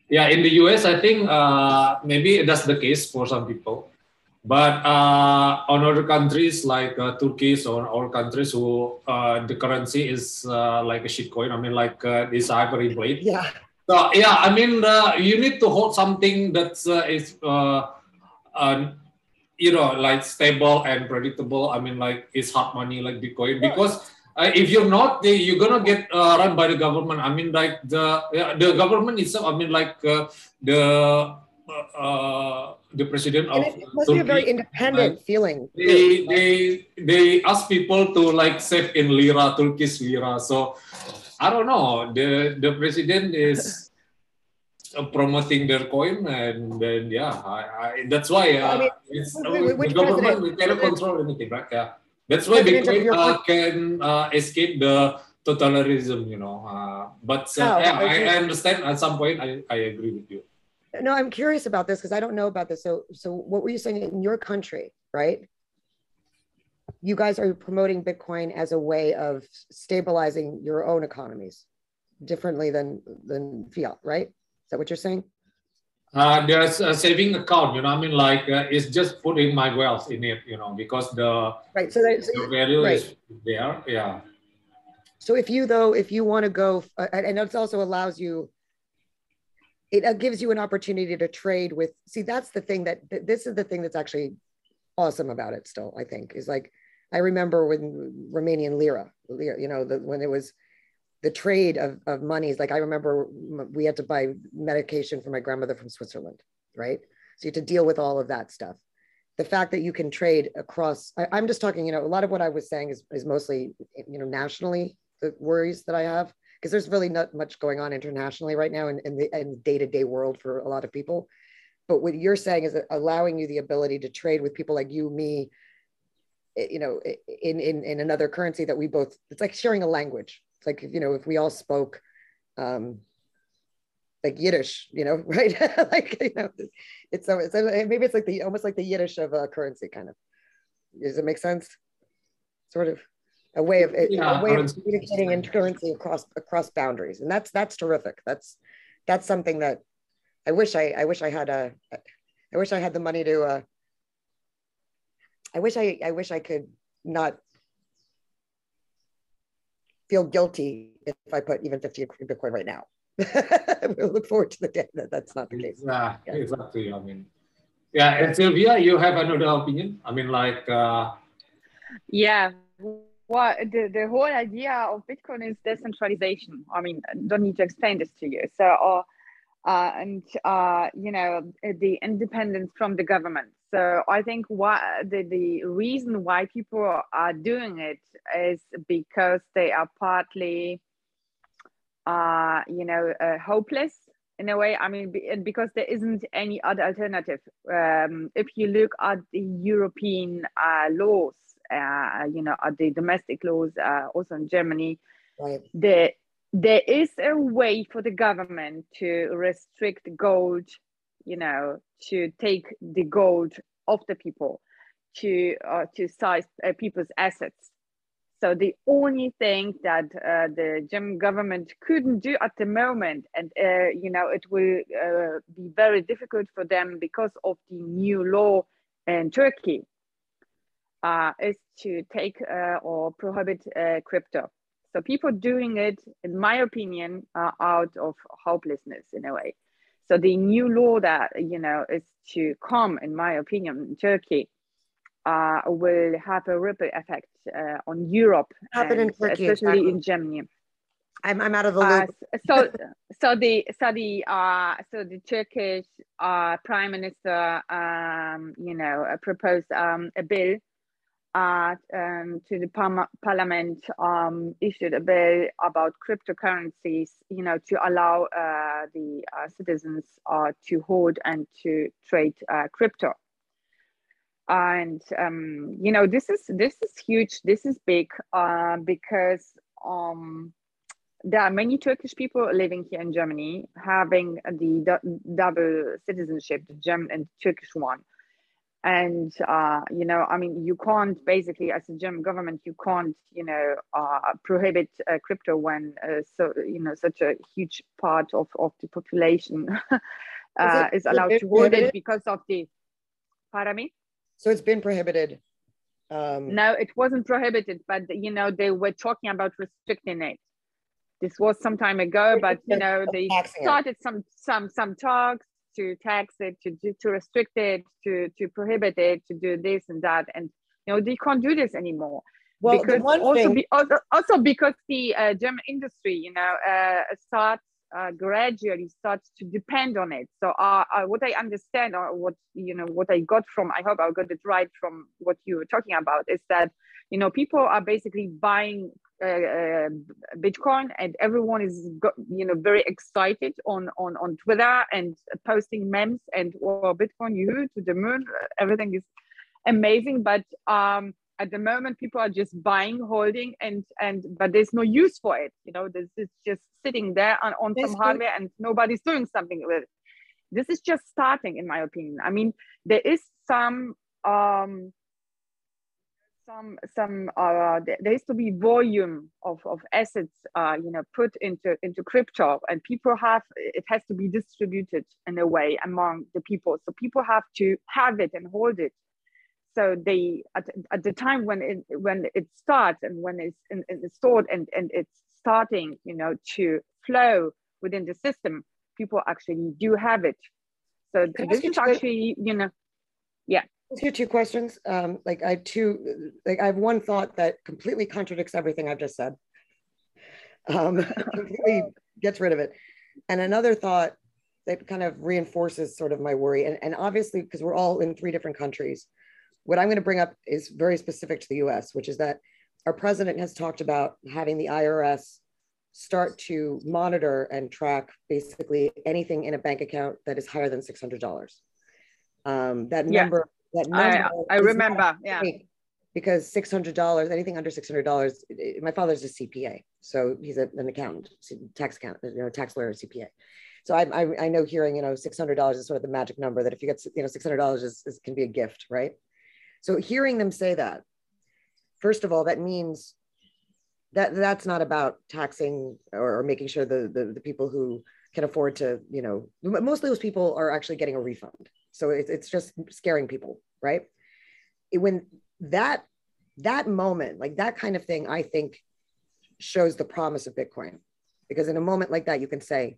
yeah, in the US, I think uh, maybe that's the case for some people. But uh, on other countries like uh, Turkey or other countries who uh, the currency is uh, like a shitcoin, I mean, like uh, this ivory blade. Yeah. So yeah, I mean, you need to hold something that is, you know, like stable and predictable. I mean, like it's hard money like Bitcoin because uh, if you're not, they, you're gonna get uh, run by the government. I mean, like the the government itself. I mean, like uh, the uh, the president and of it must Turkey, be a very independent feeling. They they they ask people to like save in lira, Turkish lira. So I don't know. The the president is. Uh, promoting their coin and then yeah I, I, that's why uh, I mean, it's, the government we cannot control anything right yeah that's why Bitcoin uh, can uh, escape the totalitarianism, you know. Uh, but uh, oh, yeah, I, I, understand at some point. I, I agree with you. No, I'm curious about this because I don't know about this. So, so what were you saying in your country, right? You guys are promoting Bitcoin as a way of stabilizing your own economies differently than than fiat, right? Is that what you're saying? Uh, there's a saving account, you know. I mean, like uh, it's just putting my wealth in it, you know, because the right. So, that, so the value right. is there. Yeah. So if you though, if you want to go, uh, and it also allows you, it uh, gives you an opportunity to trade with. See, that's the thing that this is the thing that's actually awesome about it. Still, I think is like I remember when Romanian lira, lira you know, the, when it was the trade of, of monies. Like I remember we had to buy medication for my grandmother from Switzerland, right? So you had to deal with all of that stuff. The fact that you can trade across, I, am just talking, you know, a lot of what I was saying is, is mostly, you know, nationally, the worries that I have, because there's really not much going on internationally right now in, in the day-to-day world for a lot of people. But what you're saying is allowing you the ability to trade with people like you, me, eh, you know, in, in, in another currency that we both, it's like sharing a language, it's like, you know, if we all spoke um, like Yiddish, you know, right? like, you know, it's, so it's maybe it's like the, almost like the Yiddish of uh, currency kind of, does it make sense? Sort of a way of, yeah, a way of communicating in currency across, across boundaries. And that's, that's terrific. That's, that's something that I wish I, I wish I had a, I wish I had the money to, uh, I wish I, I wish I could not feel guilty if I put even 50 Bitcoin right now. we'll look forward to the day that that's not the case. Yeah, yeah. exactly. I mean, yeah. And Sylvia, you have another opinion? I mean, like, uh, yeah. Well, the, the whole idea of Bitcoin is decentralization. I mean, I don't need to explain this to you. So, uh, uh, and uh, you know, the independence from the government. So I think why the, the reason why people are doing it is because they are partly, uh, you know, uh, hopeless in a way. I mean, because there isn't any other alternative. Um, if you look at the European uh, laws, uh, you know, at the domestic laws, uh, also in Germany, right. the, there is a way for the government to restrict gold you know, to take the gold of the people, to uh, to size uh, people's assets. So the only thing that uh, the German government couldn't do at the moment, and uh, you know, it will uh, be very difficult for them because of the new law in Turkey, uh, is to take or prohibit crypto. So people doing it, in my opinion, are out of hopelessness in a way. So the new law that you know is to come, in my opinion, in Turkey, uh, will have a ripple effect uh, on Europe, Happen in Turkey, especially exactly. in Germany. I'm, I'm out of the loop. Uh, so so the so the uh, so the Turkish uh, Prime Minister, um, you know, proposed um, a bill um, to the par parliament um, issued a bill about cryptocurrencies, you know, to allow uh, the uh, citizens uh, to hold and to trade uh, crypto. And um, you know, this is this is huge. This is big uh, because um, there are many Turkish people living here in Germany having the double citizenship, the German and Turkish one and uh, you know i mean you can't basically as a german government you can't you know uh, prohibit uh, crypto when uh, so you know such a huge part of, of the population uh, is, is allowed to hold it because of the pardon me? So it's been prohibited um, no it wasn't prohibited but you know they were talking about restricting it. This was some time ago but you know they started some some some talks to tax it, to to restrict it, to to prohibit it, to do this and that, and you know they can't do this anymore. Well, because also, thing... be, also, also because the uh, German industry, you know, uh, starts uh, gradually starts to depend on it. So uh, uh, what I understand or what you know what I got from I hope I got it right from what you were talking about is that you know people are basically buying uh, uh, Bitcoin, and everyone is you know very excited on on on Twitter and posting memes and well, Bitcoin you to the moon. Everything is amazing, but um, at the moment people are just buying, holding, and and but there's no use for it. You know, this is just sitting there on, on some hardware, and nobody's doing something with it. This is just starting, in my opinion. I mean, there is some um some some uh, there has to be volume of, of assets uh, you know put into into crypto and people have it has to be distributed in a way among the people. So people have to have it and hold it. So they at, at the time when it when it starts and when it's, in, it's stored and, and it's starting you know to flow within the system people actually do have it. So this is actually you know yeah ask you two questions. Um, like I two, like I have one thought that completely contradicts everything I've just said. Um, completely gets rid of it, and another thought that kind of reinforces sort of my worry. And, and obviously, because we're all in three different countries, what I'm going to bring up is very specific to the U.S., which is that our president has talked about having the IRS start to monitor and track basically anything in a bank account that is higher than $600. Um, that yeah. number that I, I remember, yeah. Because six hundred dollars, anything under six hundred dollars. My father's a CPA, so he's a, an accountant, tax account, you know, tax lawyer, CPA. So I, I, I know hearing, you know, six hundred dollars is sort of the magic number. That if you get, you know, six hundred dollars is, is can be a gift, right? So hearing them say that, first of all, that means that that's not about taxing or, or making sure the, the the people who can afford to, you know, most of those people are actually getting a refund. So it's, it's just scaring people, right? It, when that that moment, like that kind of thing, I think shows the promise of Bitcoin, because in a moment like that, you can say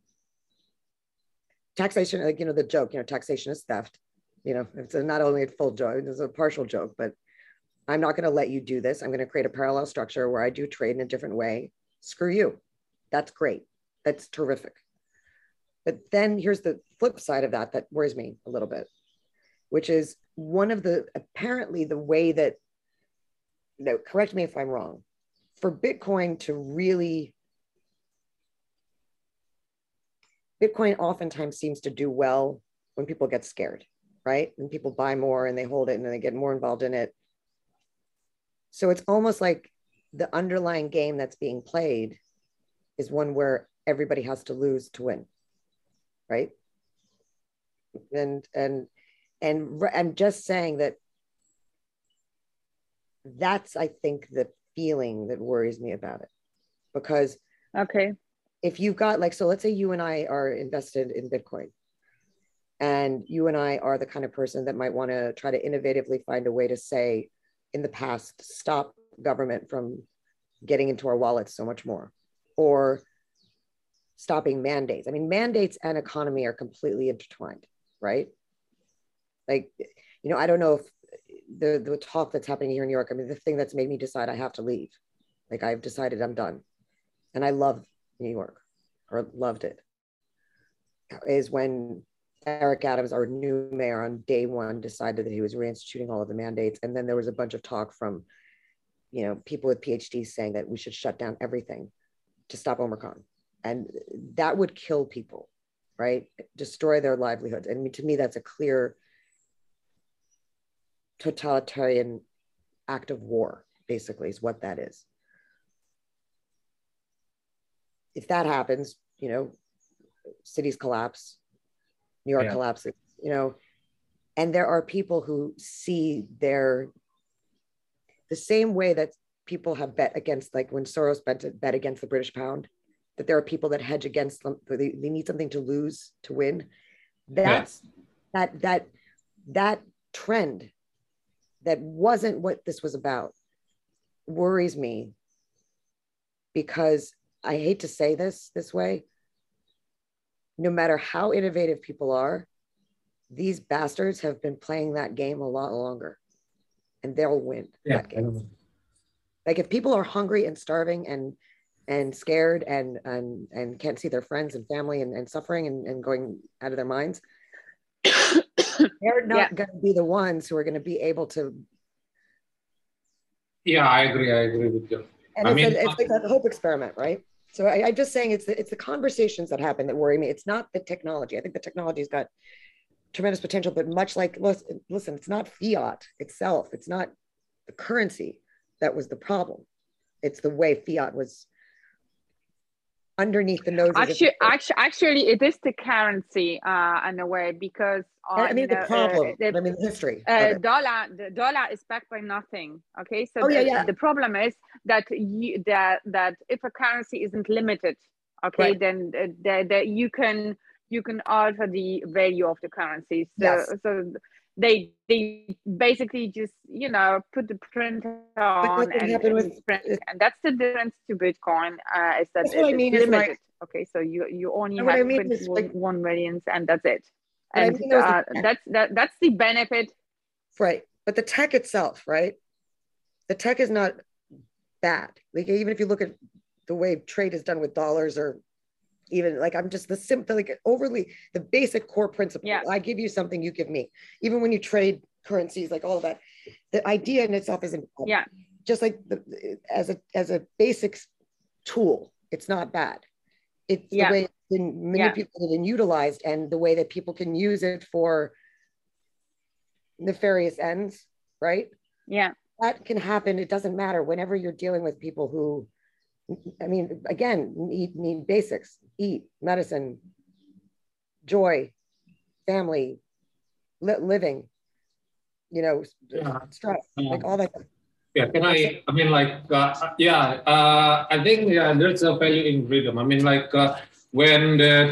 taxation, like you know the joke, you know, taxation is theft. You know, it's a, not only a full joke, it's a partial joke, but I'm not going to let you do this. I'm going to create a parallel structure where I do trade in a different way. Screw you. That's great. That's terrific. But then here's the flip side of that that worries me a little bit, which is one of the apparently the way that, no, correct me if I'm wrong, for Bitcoin to really, Bitcoin oftentimes seems to do well when people get scared, right? When people buy more and they hold it and then they get more involved in it. So it's almost like the underlying game that's being played is one where everybody has to lose to win right? and and and I'm just saying that that's I think the feeling that worries me about it because okay if you've got like so let's say you and I are invested in Bitcoin and you and I are the kind of person that might want to try to innovatively find a way to say in the past stop government from getting into our wallets so much more or stopping mandates. I mean, mandates and economy are completely intertwined, right? Like, you know, I don't know if the the talk that's happening here in New York. I mean, the thing that's made me decide I have to leave. Like, I've decided I'm done, and I love New York, or loved it. Is when Eric Adams, our new mayor, on day one decided that he was reinstituting all of the mandates, and then there was a bunch of talk from, you know, people with PhDs saying that we should shut down everything to stop Omicron and that would kill people right? Destroy their livelihoods. And I mean, to me that's a clear totalitarian act of war basically is what that is. If that happens you know cities collapse new york yeah. collapses you know and there are people who see their the same way that people have bet against like when soros bet, bet against the british pound that there are people that hedge against them they, they need something to lose to win. That's yeah. that that that trend that wasn't what this was about worries me because i hate to say this this way no matter how innovative people are these bastards have been playing that game a lot longer and they'll win yeah, that game. Like if people are hungry and starving and and scared and and and can't see their friends and family and, and suffering and, and going out of their minds. They're not yeah. going to be the ones who are going to be able to yeah i agree i agree with you. And I it's, mean, a, it's like a hope experiment right? So I, am just saying it's the, it's the conversations that happen that worry me. It's not the technology. I think the technology's got tremendous potential but much like listen, listen it's not fiat itself. It's not the currency that was the problem. It's the way fiat was underneath the nose. Actually, actually, actually, it is the currency uh, in a way because on, I mean the problem. Uh, the, I mean the history. Uh, dollar, the dollar is backed by nothing. Okay, so oh, the, yeah, yeah. the problem is that you that that if a currency isn't limited, okay, right. then uh, the, the, you can you can alter the value of the currency. So yes. so they they basically just you know put the print on and, and, with, print, and that's the difference to bitcoin uh, is that it's I mean like, okay so you you only have I mean like, one millions and that's it. And I mean uh, that's that that's the benefit. Right but the tech itself right? The tech is not bad. Like even if you look at the way trade is done with dollars or even like I'm just the simple, like overly the basic core principle. Yeah. I give you something, you give me. Even when you trade currencies, like all of that, the idea in itself isn't. Yeah. Just like the, as a as a basic tool, it's not bad. It's yeah. the way it's been manipulated yeah. and utilized, and the way that people can use it for nefarious ends, right? Yeah. That can happen. It doesn't matter whenever you're dealing with people who I mean, again, need, need basics, eat, medicine, joy, family, li- living, you know, yeah. stress, like all that. Yeah, can I, I mean, like, uh, yeah, uh, I think yeah, there's a value in freedom. I mean, like, uh, when the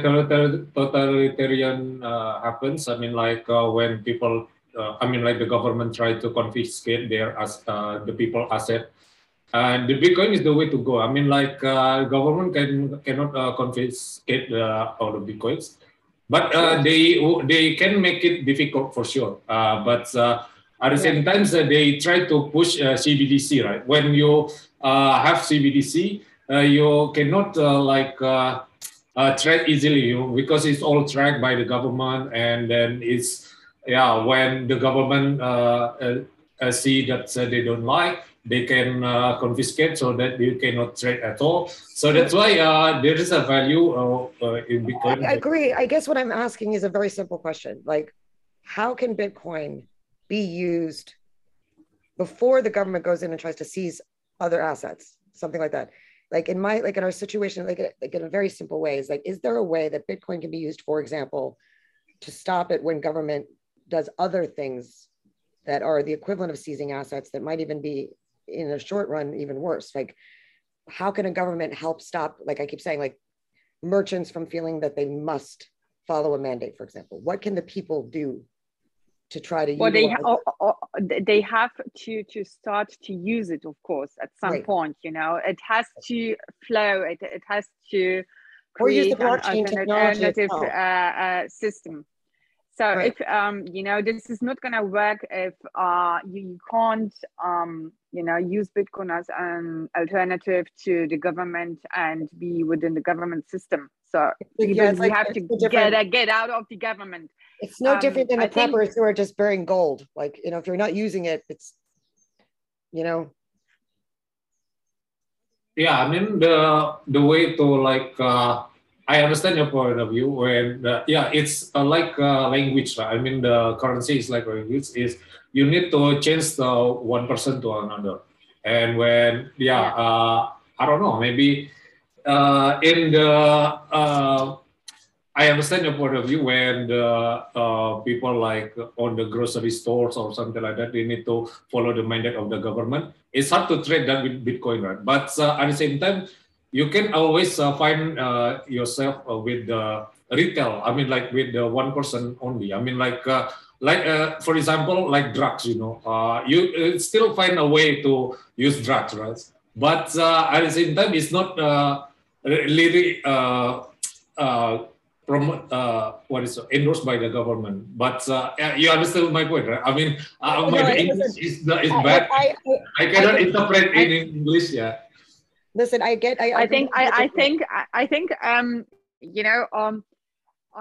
totalitarian uh, happens, I mean, like, uh, when people, uh, I mean, like the government try to confiscate their, as, the people asset, and the Bitcoin is the way to go. I mean, like uh, government can cannot uh, confiscate uh, all the Bitcoins, but uh, they they can make it difficult for sure. Uh, but uh, at the same time, they try to push CBDC. Right when you have CBDC, you cannot like track easily you know, because it's all tracked by the government, and then it's yeah when the government see that they don't like they can uh, confiscate so that you cannot trade at all. So that's why uh, there is a value uh, in Bitcoin. I agree. I guess what I'm asking is a very simple question. Like, how can Bitcoin be used before the government goes in and tries to seize other assets, something like that? Like in my, like in our situation, like, like in a very simple way is like, is there a way that Bitcoin can be used, for example, to stop it when government does other things that are the equivalent of seizing assets that might even be in the short run even worse. Like how can a government help stop like i keep saying like merchants from feeling that they must follow a mandate for example? What can the people do to try to well, they, ha- they have to to start to use it of course at some right. point you know? It has to flow it, it has to or use the blockchain an alternative uh, uh, system so right. if um, you know this is not going to work if uh, you, you can't um, you know use Bitcoin as an alternative to the government and be within the government system. So yeah, you like, have to get get out of the government. It's no um, different than the I preppers think, who are just burying gold. Like you know, if you're not using it, it's you know. Yeah, I mean the the way to like uh, I understand your point of view. When uh, yeah, it's uh, like uh, language. Right? I mean, the currency is like language. Is you need to change the one person to another, and when yeah. Uh, I don't know, maybe uh, in the uh, I understand your point of view when the people like on the grocery stores or something like that, they need to follow the mandate of the government. It's hard to trade that with Bitcoin, right? But at the same time you can always uh, find uh, yourself uh, with the retail. I mean, like with the one person only. I mean, like uh, like uh, for example, like drugs. You know, uh, you still find a way to use drugs, right? But at the same time, it's not really promote what is endorsed by the government. But you understand my point, right? I mean, uh, my no, English is, is bad. I, I, I cannot I, interpret in English. Yeah listen i get i, I, I think I, I think i think um you know um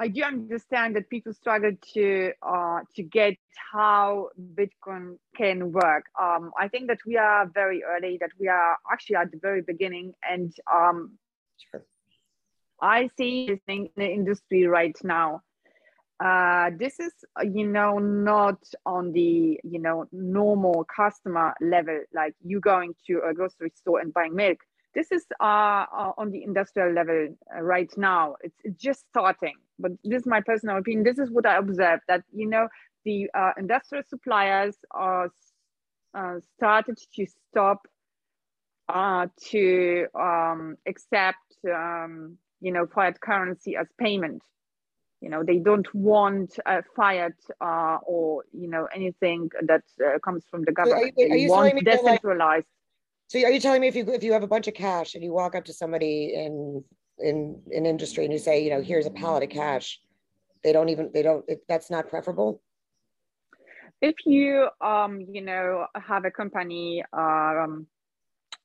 i do understand that people struggle to uh to get how bitcoin can work. Um i think that we are very early that we are actually at the very beginning and um sure. i see this thing in the industry right now. Uh, this is you know not on the you know normal customer level like you going to a grocery store and buying milk this is uh, uh, on the industrial level uh, right now. It's, it's, just starting, but this is my personal opinion. This is what I observed that, you know, the uh, industrial suppliers are uh, started to stop uh, to um, accept, um, you know, fiat currency as payment. You know, they don't want a fiat or, you know, anything that comes from the government. So are you, are they want decentralized. So are you telling me if you if you have a bunch of cash and you walk up to somebody in in in industry and you say, you know, here's a pallet of cash, they don't even they don't it, that's not preferable? If you um you know have a company um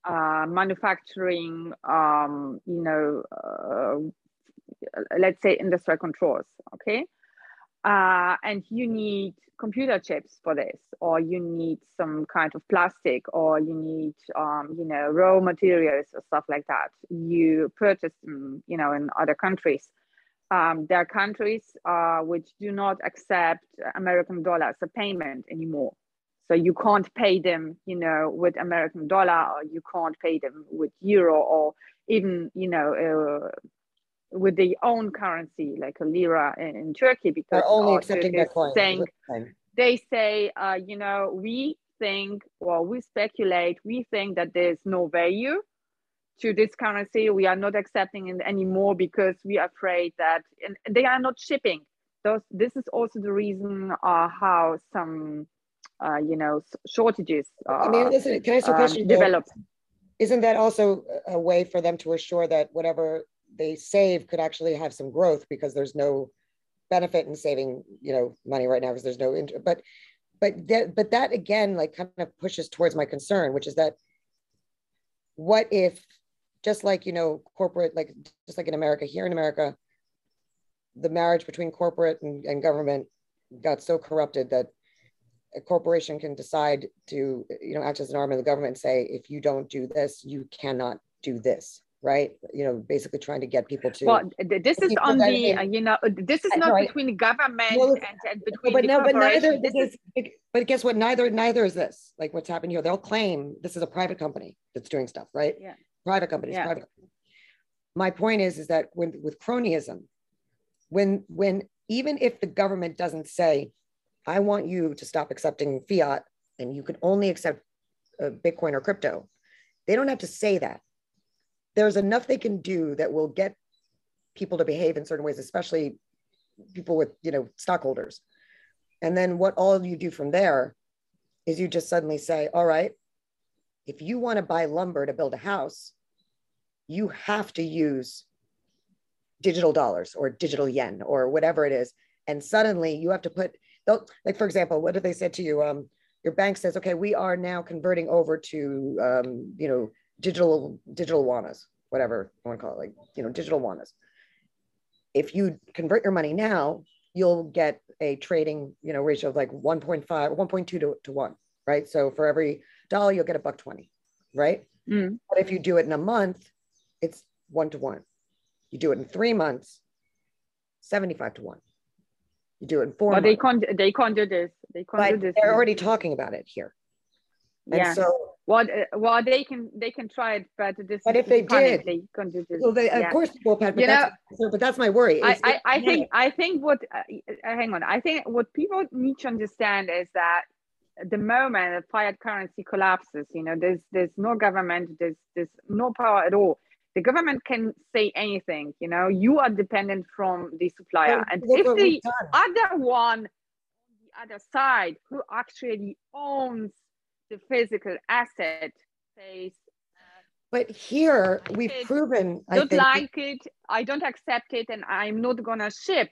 uh, manufacturing um you know uh, let's say industrial controls, okay, uh, and you need computer chips for this, or you need some kind of plastic, or you need, um, you know, raw materials or stuff like that. You purchase them, you know, in other countries. Um, there are countries uh, which do not accept American dollar as a payment anymore. So you can't pay them, you know, with American dollar, or you can't pay them with euro, or even, you know, uh, with their own currency, like a lira in, in Turkey, because they're only accepting Bitcoin. Saying, they say, uh, you know, we think, well, we speculate, we think that there's no value to this currency. We are not accepting it anymore because we are afraid that, and they are not shipping. Those, this is also the reason uh, how some, uh, you know, shortages. I mean, listen, can I ask a um, develop. Isn't that also a way for them to assure that whatever they save could actually have some growth because there's no benefit in saving you know money right now because there's no inter- but but that but that again like kind of pushes towards my concern which is that what if just like you know corporate like just like in america here in america the marriage between corporate and, and government got so corrupted that a corporation can decide to you know act as an arm of the government and say if you don't do this you cannot do this right? You know, basically trying to get people to. Well, this is on the, uh, you know, this is not between government well, and, and, between but no, but neither. This is, but guess what? Neither, neither is this. Like what's happened here, they'll claim this is a private company that's doing stuff, right? Yeah. Private companies. Yeah. Private. My point is, is that when with cronyism, when when even if the government doesn't say, I want you to stop accepting fiat and you can only accept uh, Bitcoin or crypto, they don't have to say that. There's enough they can do that will get people to behave in certain ways, especially people with, you know, stockholders. And then what all you do from there is you just suddenly say, all right, if you want to buy lumber to build a house, you have to use digital dollars or digital yen or whatever it is. And suddenly you have to put, like, for example, what did they say to you? Um, your bank says, okay, we are now converting over to, um, you know, digital, digital wanas, whatever you want to call it, like, you know, digital wanas. If you convert your money now, you'll get a trading, you know, ratio of like 1.5, 1.2 to, to one, right? So for every dollar, you'll get a buck 20, right? Mm. But if you do it in a month, it's one to one. You do it in three months, 75 to one. You do it in four But they can't, they can't do this. They can't but do this. They're already talking about it here. And yeah. so well, uh, well, they can they can try it, but this. But if they did, they can do this. Well, they, yeah. of course, will, Pat, but you that's, know, but that's my worry. I, I, I think I think what uh, uh, hang on. I think what people need to understand is that the moment a fiat currency collapses, you know, there's there's no government, there's there's no power at all. The government can say anything. You know, you are dependent from the supplier, and if the other one the other side who actually owns the physical asset says but here we've proven I don't think, like it. I don't accept it and i'm not gonna ship.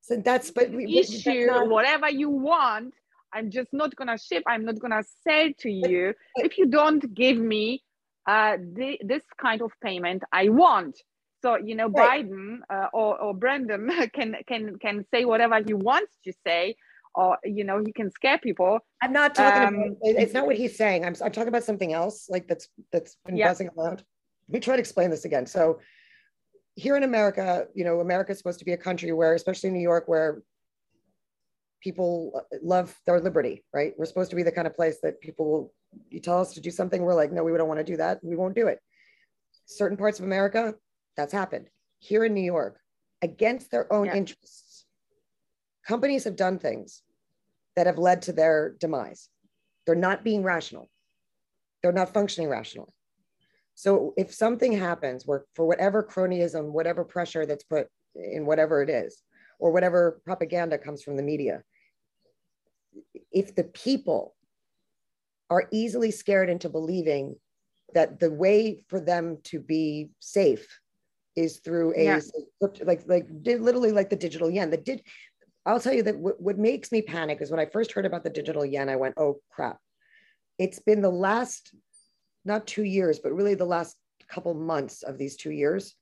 So that's but we, issue not, whatever you want i'm just not gonna ship i'm not gonna sell to you. but, if you don't give me uh the, this kind of payment i want so you know right. biden uh, or, or brandon can can can say whatever he wants to say or you know he can scare people. I'm not talking um, about it's not what he's saying. I'm, I'm talking about something else like that's that's been yeah. buzzing around. Let me try to explain this again. So here in america you know america is supposed to be a country where especially new york where people love their liberty right? We're supposed to be the kind of place that people will you tell us to do something we're like no we don't want to do that we won't do it. Certain parts of america that's happened. Here in new york against their own yeah. interests companies have done things that have led to their demise. They're not being rational. They're not functioning rationally. So if something happens where for whatever cronyism, whatever pressure that's put in whatever it is, or whatever propaganda comes from the media, if the people are easily scared into believing that the way for them to be safe is through a yeah. like like literally like the digital yen. The did I'll tell you that what, what makes me panic is when I first heard about the digital yen, I went, oh crap. It's been the last, not two years, but really the last couple months of these two years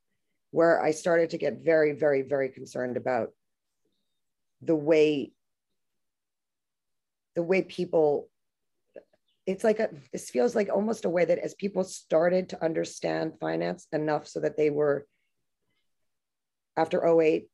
where I started to get very, very, very concerned about the way the way people it's like a this feels like almost a way that as people started to understand finance enough so that they were after 08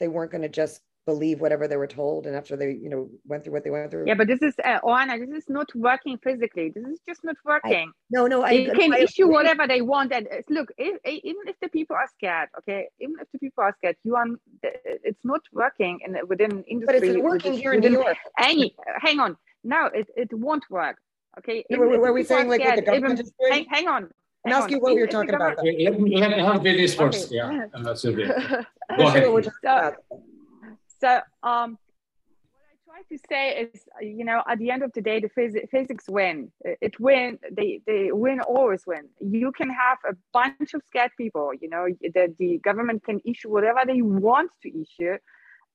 they weren't going to just believe whatever they were told and after they you know went through what they went through yeah but this is uh, Oana, this is not working physically this is just not working I, no no they I, can I, issue whatever they want and uh, look if, even if the people are scared okay even if the people are scared you are it's not working and within industry but it's working here in new york any hang on no it, it won't work okay were, were we saying like what the government even, is? Hang, hang on I'm asking what you're talking about. Let me have finish first. Okay. Yeah, uh, Sylvia. Go ahead. So, so um, what I try to say is, you know, at the end of the day, the phys- physics win. It win. They they win always win. You can have a bunch of scared people. You know, the the government can issue whatever they want to issue.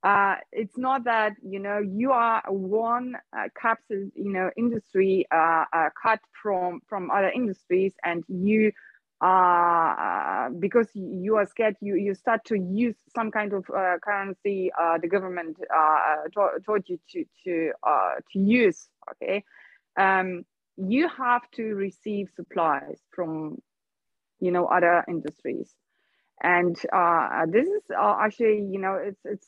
Uh, it's not that you know you are one uh, capsule you know industry uh, uh cut from from other industries and you uh, because you are scared, you, you start to use some kind of uh, currency uh, the government uh, told you to to uh, to use. Okay, um, you have to receive supplies from you know other industries, and uh, this is actually you know it's it's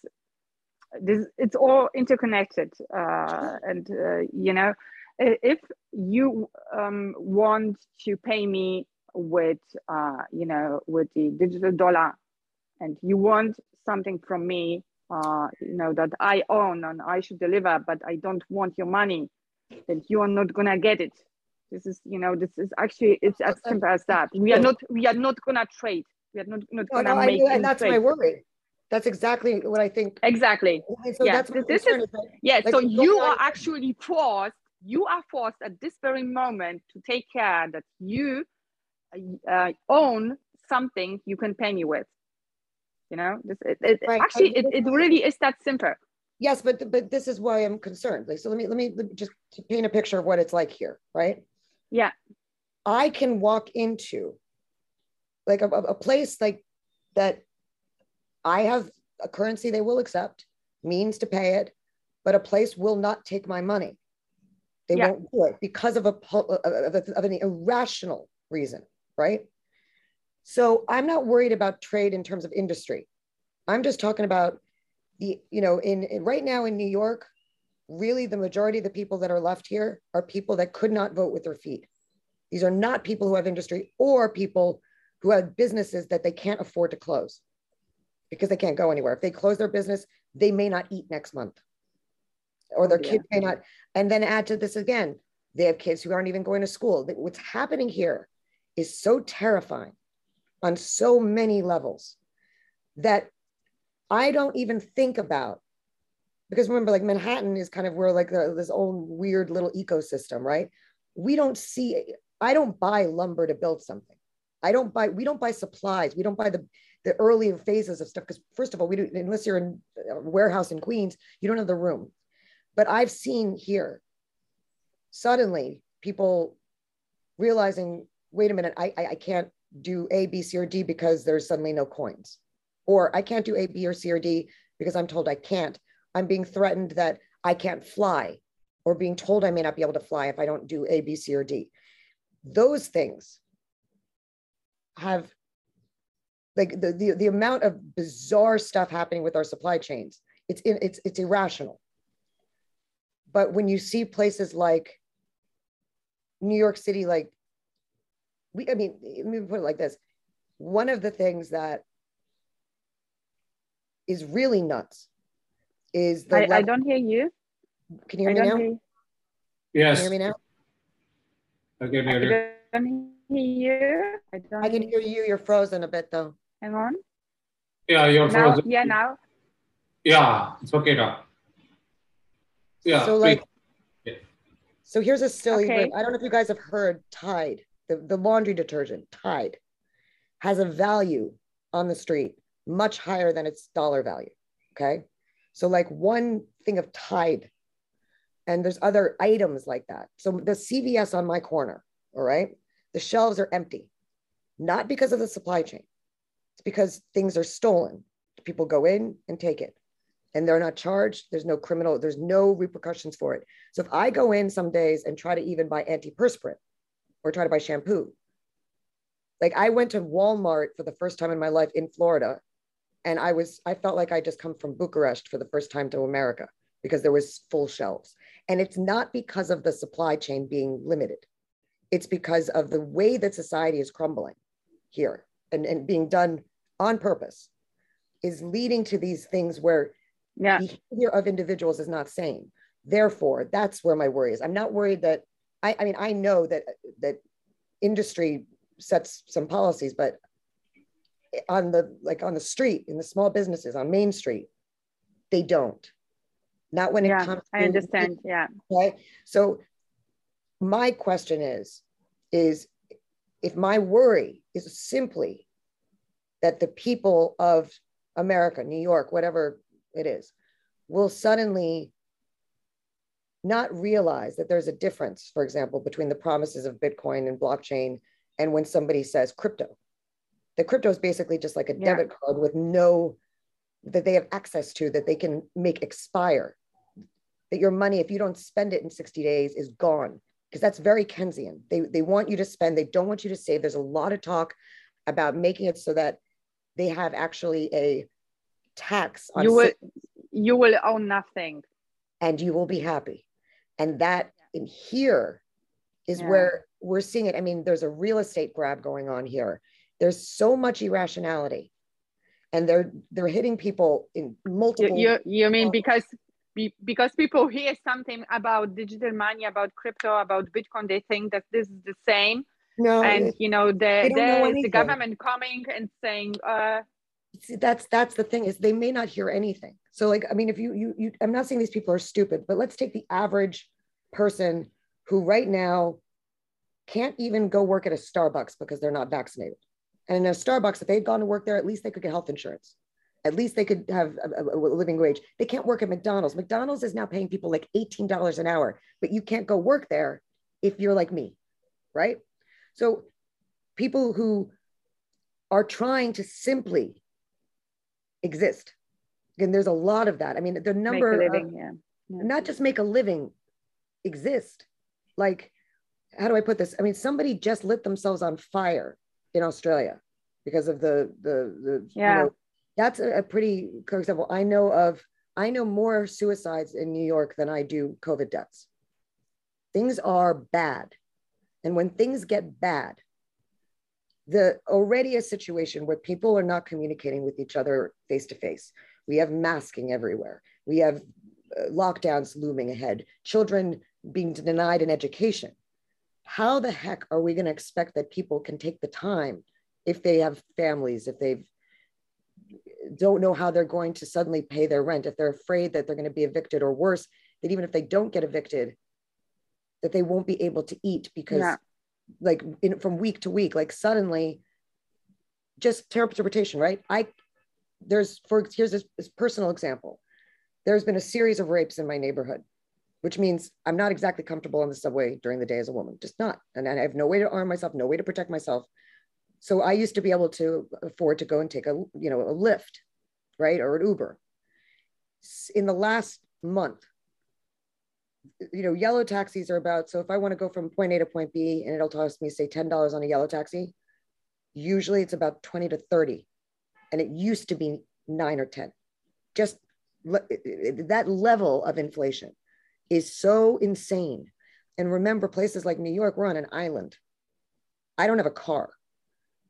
this it's all interconnected, and you know if you um, want to pay me with uh, you know with the digital dollar and you want something from me uh, you know, that I own and I should deliver, but I don't want your money, then you are not gonna get it. This is, you know, this is actually it's as simple as that. We are not we are not gonna trade. We are not, not gonna no, make. and that's trade. my worry. That's exactly what I think. Exactly. So yeah. this, this is, yeah. Like, so you are actually forced. You are forced at this very moment to take care that you uh, own something you can pay me with. You know, this it, it right. actually it, it really is that simple. Yes, but but this is why I'm concerned. Like, so let me let me, let me just paint a picture of what it's like here, right? Yeah. I can walk into like a, a place like that I have a currency they will accept, means to pay it, but a place will not take my money. They yeah. won't do it because of a of, a, of an irrational reason, right? So I'm not worried about trade in terms of industry. I'm just talking about the, you know, in, in right now in New York, really the majority of the people that are left here are people that could not vote with their feet. These are not people who have industry or people who have businesses that they can't afford to close because they can't go anywhere. If they close their business, they may not eat next month or their yeah. kids may not. And then add to this again, they have kids who aren't even going to school. What's happening here is so terrifying on so many levels that I don't even think about. Because remember, like Manhattan is kind of where like uh, this own weird little ecosystem, right? We don't see, I don't buy lumber to build something. I don't buy, we don't buy supplies. We don't buy the, the early phases of stuff. Because first of all, we do, unless you're in a warehouse in Queens, you don't have the room. But I've seen here suddenly people realizing, wait a minute, I, I, I can't do A, B, C, or D because there's suddenly no coins. Or I can't do A, B, or C, or D because I'm told I can't. I'm being threatened that I can't fly or being told I may not be able to fly if I don't do A, B, C, or D. Those things have like the, the, the amount of bizarre stuff happening with our supply chains. It's, it's, it's irrational. But when you see places like New York City, like we, I mean, let me put it like this. One of the things that is really nuts is the. I, I don't hear you. Can you hear I me now? Hear yes. Can you hear me now? Okay, me I don't hear you. I, don't I can hear you. You're frozen a bit though. Hang on. Yeah, you're now, frozen. Yeah, now. Yeah, it's okay now. Yeah. So like, yeah. so here's a silly. Okay. I don't know if you guys have heard Tide the, the laundry detergent, Tide, has a value on the street much higher than its dollar value. Okay. So, like one thing of Tide, and there's other items like that. So, the CVS on my corner, all right, the shelves are empty, not because of the supply chain, it's because things are stolen. People go in and take it and they're not charged. There's no criminal, there's no repercussions for it. So if I go in some days and try to even buy antiperspirant, or try to buy shampoo. Like I went to Walmart for the first time in my life in Florida and I was I felt like I just come from Bucharest for the first time to America because there was full shelves. And it's not because of the supply chain being limited. It's because of the way that society is crumbling here and, and being done on purpose is leading to these things where yeah. behavior of individuals is not sane. Therefore, that's where my worry is. I'm not worried that I, I mean, I know that that industry sets some policies, but on the like on the street in the small businesses on Main Street, they don't. Not when yeah, it comes. To. I understand. yeah. Okay. So my question is, is if my worry is simply that the people of America, New York, whatever it is, will suddenly not realize that there's a difference, for example, between the promises of Bitcoin and blockchain and when somebody says crypto. The crypto is basically just like a yeah. debit card with no, that they have access to, that they can make expire. That your money, if you don't spend it in 60 days, is gone. Because that's very Keynesian. They, they want you to spend, they don't want you to save. There's a lot of talk about making it so that they have actually a tax on you will you will own nothing and you will be happy and that in here is yeah. where we're seeing it. I mean, there's a real estate grab going on here. There's so much irrationality. and they're they're hitting people in multiple. You you, you mean because because people hear something about digital money, about crypto, about Bitcoin, they think that this is the same. No, and you know, the, there is the government coming and saying. Uh, See, that's that's the thing is they may not hear anything. So like I mean, if you you you, I'm not saying these people are stupid, but let's take the average person who right now can't even go work at a Starbucks because they're not vaccinated. And in a Starbucks, if they'd gone to work there, at least they could get health insurance. At least they could have a, a, living wage. They can't work at McDonald's. McDonald's is now paying people like $18 an hour, but you can't go work there if you're like me, right? So people who are trying to simply exist. And there's a lot of that. I mean, the number living, of, yeah. Yeah. not just make a living, exist. Like, how do I put this? I mean, somebody just lit themselves on fire in Australia because of the the the yeah. You know, that's a, a pretty good example. I know of I know more suicides in New York than I do COVID deaths. Things are bad. And when things get bad, the already a situation where people are not communicating with each other face to face. We have masking everywhere. We have uh, lockdowns looming ahead. Children being denied an education. How the heck are we going to expect that people can take the time if they have families, if they don't know how they're going to suddenly pay their rent, if they're afraid that they're going to be evicted or worse, that even if they don't get evicted, that they won't be able to eat because yeah like in, from week to week like suddenly just interpretation right? I there's for here's this, this personal example. There's been a series of rapes in my neighborhood which means i'm not exactly comfortable on the subway during the day as a woman. Just not. And i have no way to arm myself no way to protect myself. So i used to be able to afford to go and take a you know a Lyft right or an uber. In the last month you know, yellow taxis are about, so if I want to go from point A to point B and it'll cost me say $10 on a yellow taxi, usually it's about 20 to 30. And it used to be nine or 10. Just le- that level of inflation is so insane. And remember places like New York, we're on an island. I don't have a car.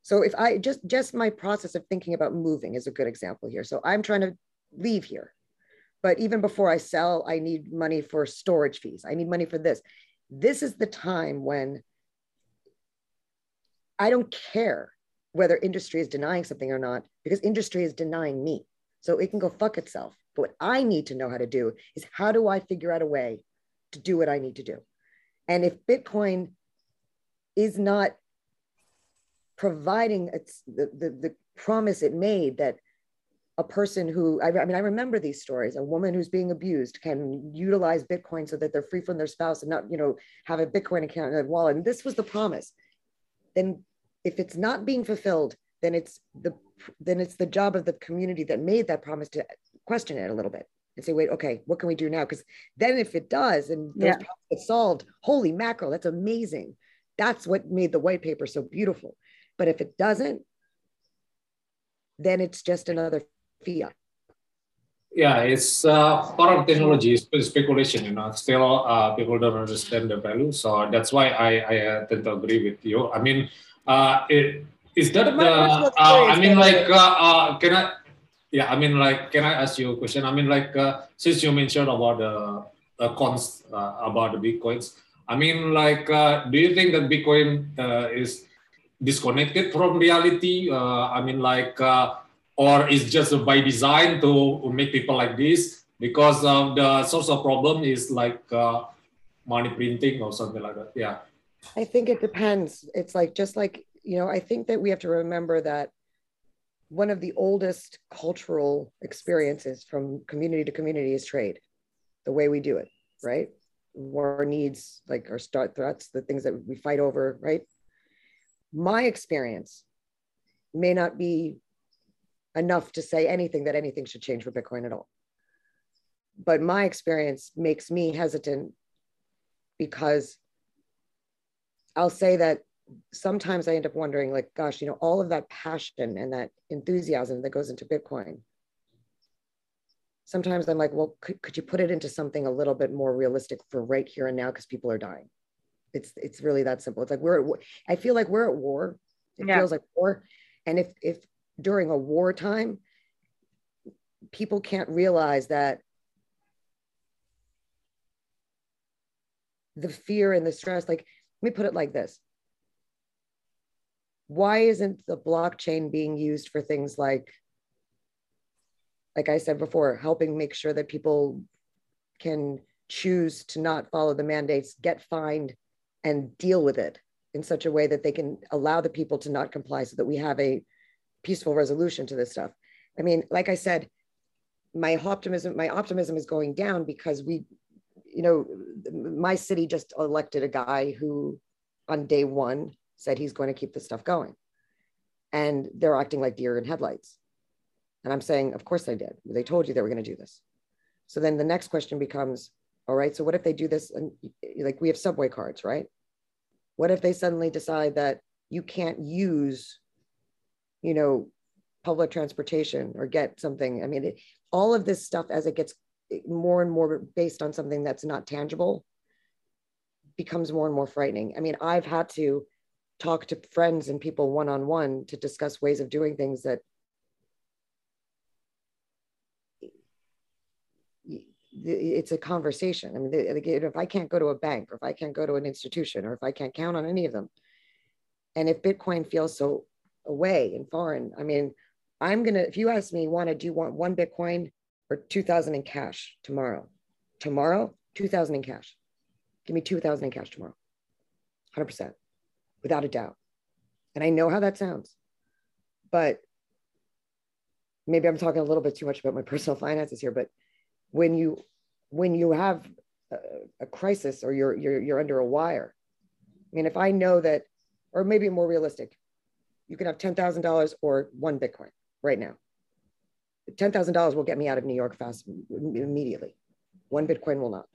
So if I just, just my process of thinking about moving is a good example here. So I'm trying to leave here but even before I sell, I need money for storage fees. I need money for this. This is the time when I don't care whether industry is denying something or not, because industry is denying me. So it can go fuck itself. But what I need to know how to do is how do I figure out a way to do what I need to do? And if Bitcoin is not providing the, the, the promise it made that a person who I, I, mean i remember these stories. A woman who's being abused can utilize bitcoin so that they're free from their spouse and not you know have a bitcoin account in a wallet. And this was the promise. Then if it's not being fulfilled then it's the then it's the job of the community that made that promise to question it a little bit and say wait okay what can we do now? Because then if it does and those yeah. problems get solved holy mackerel that's amazing. That's what made the white paper so beautiful. But if it doesn't then it's just another fiat? Yeah, it's uh, part of technology, it's speculation. You know, still uh, people don't understand the value, so that's why I, I uh, tend to agree with you. I mean, uh, it, is that the? Uh, I mean, like, uh, uh, can I? Yeah, I mean, like, can I ask you a question? I mean, like, uh, since you mentioned about the, cons uh, about the bitcoins, I mean, like, uh, do you think that Bitcoin uh, is disconnected from reality? Uh, I mean, like. Or is just by design to make people like this? Because the source of problem is like uh, money printing or something like that yeah. I think it depends. It's like just like you know i think that we have to remember that one of the oldest cultural experiences from community to community is trade the way we do it right? War needs like our start threats the things that we fight over right? My experience may not be enough to say anything that anything should change for Bitcoin at all. But my experience makes me hesitant because I'll say that sometimes I end up wondering, like, gosh, you know, all of that passion and that enthusiasm that goes into Bitcoin. Sometimes I'm like, well, could, could you put it into something a little bit more realistic for right here and now because people are dying? It's it's really that simple. It's like we're at. I feel like we're at war. It yeah. feels like war. And if if during a wartime, people can't realize that the fear and the stress like let me put it like this. Why isn't the blockchain being used for things like like i said before helping make sure that people can choose to not follow the mandates get fined and deal with it in such a way that they can allow the people to not comply so that we have a peaceful resolution to this stuff. I mean like i said my optimism my optimism is going down because we you know my city just elected a guy who on day one said he's going to keep this stuff going. And they're acting like deer in headlights. And i'm saying of course they did. They told you they were going to do this. So then the next question becomes all right so what if they do this? And like we have subway cards right? What if they suddenly decide that you can't use you know public transportation or get something i mean it, all of this stuff as it gets more and more based on something that's not tangible becomes more and more frightening i mean i've had to talk to friends and people one on one to discuss ways of doing things that it's a conversation. I mean, if I can't go to a bank or if I can't go to an institution or if I can't count on any of them, and if Bitcoin feels so away and foreign, I mean, I'm gonna. If you ask me, wanna do you want one Bitcoin or two thousand in cash tomorrow? Tomorrow, two thousand in cash. Give me two thousand in cash tomorrow. Hundred percent, without a doubt. And I know how that sounds, but maybe I'm talking a little bit too much about my personal finances here. But when you when you have a, a crisis or you're you're you're under a wire, I mean, if I know that, or maybe more realistic, you can have ten thousand dollars or one Bitcoin right now. $10,000 will get me out of New York fast immediately. One Bitcoin will not.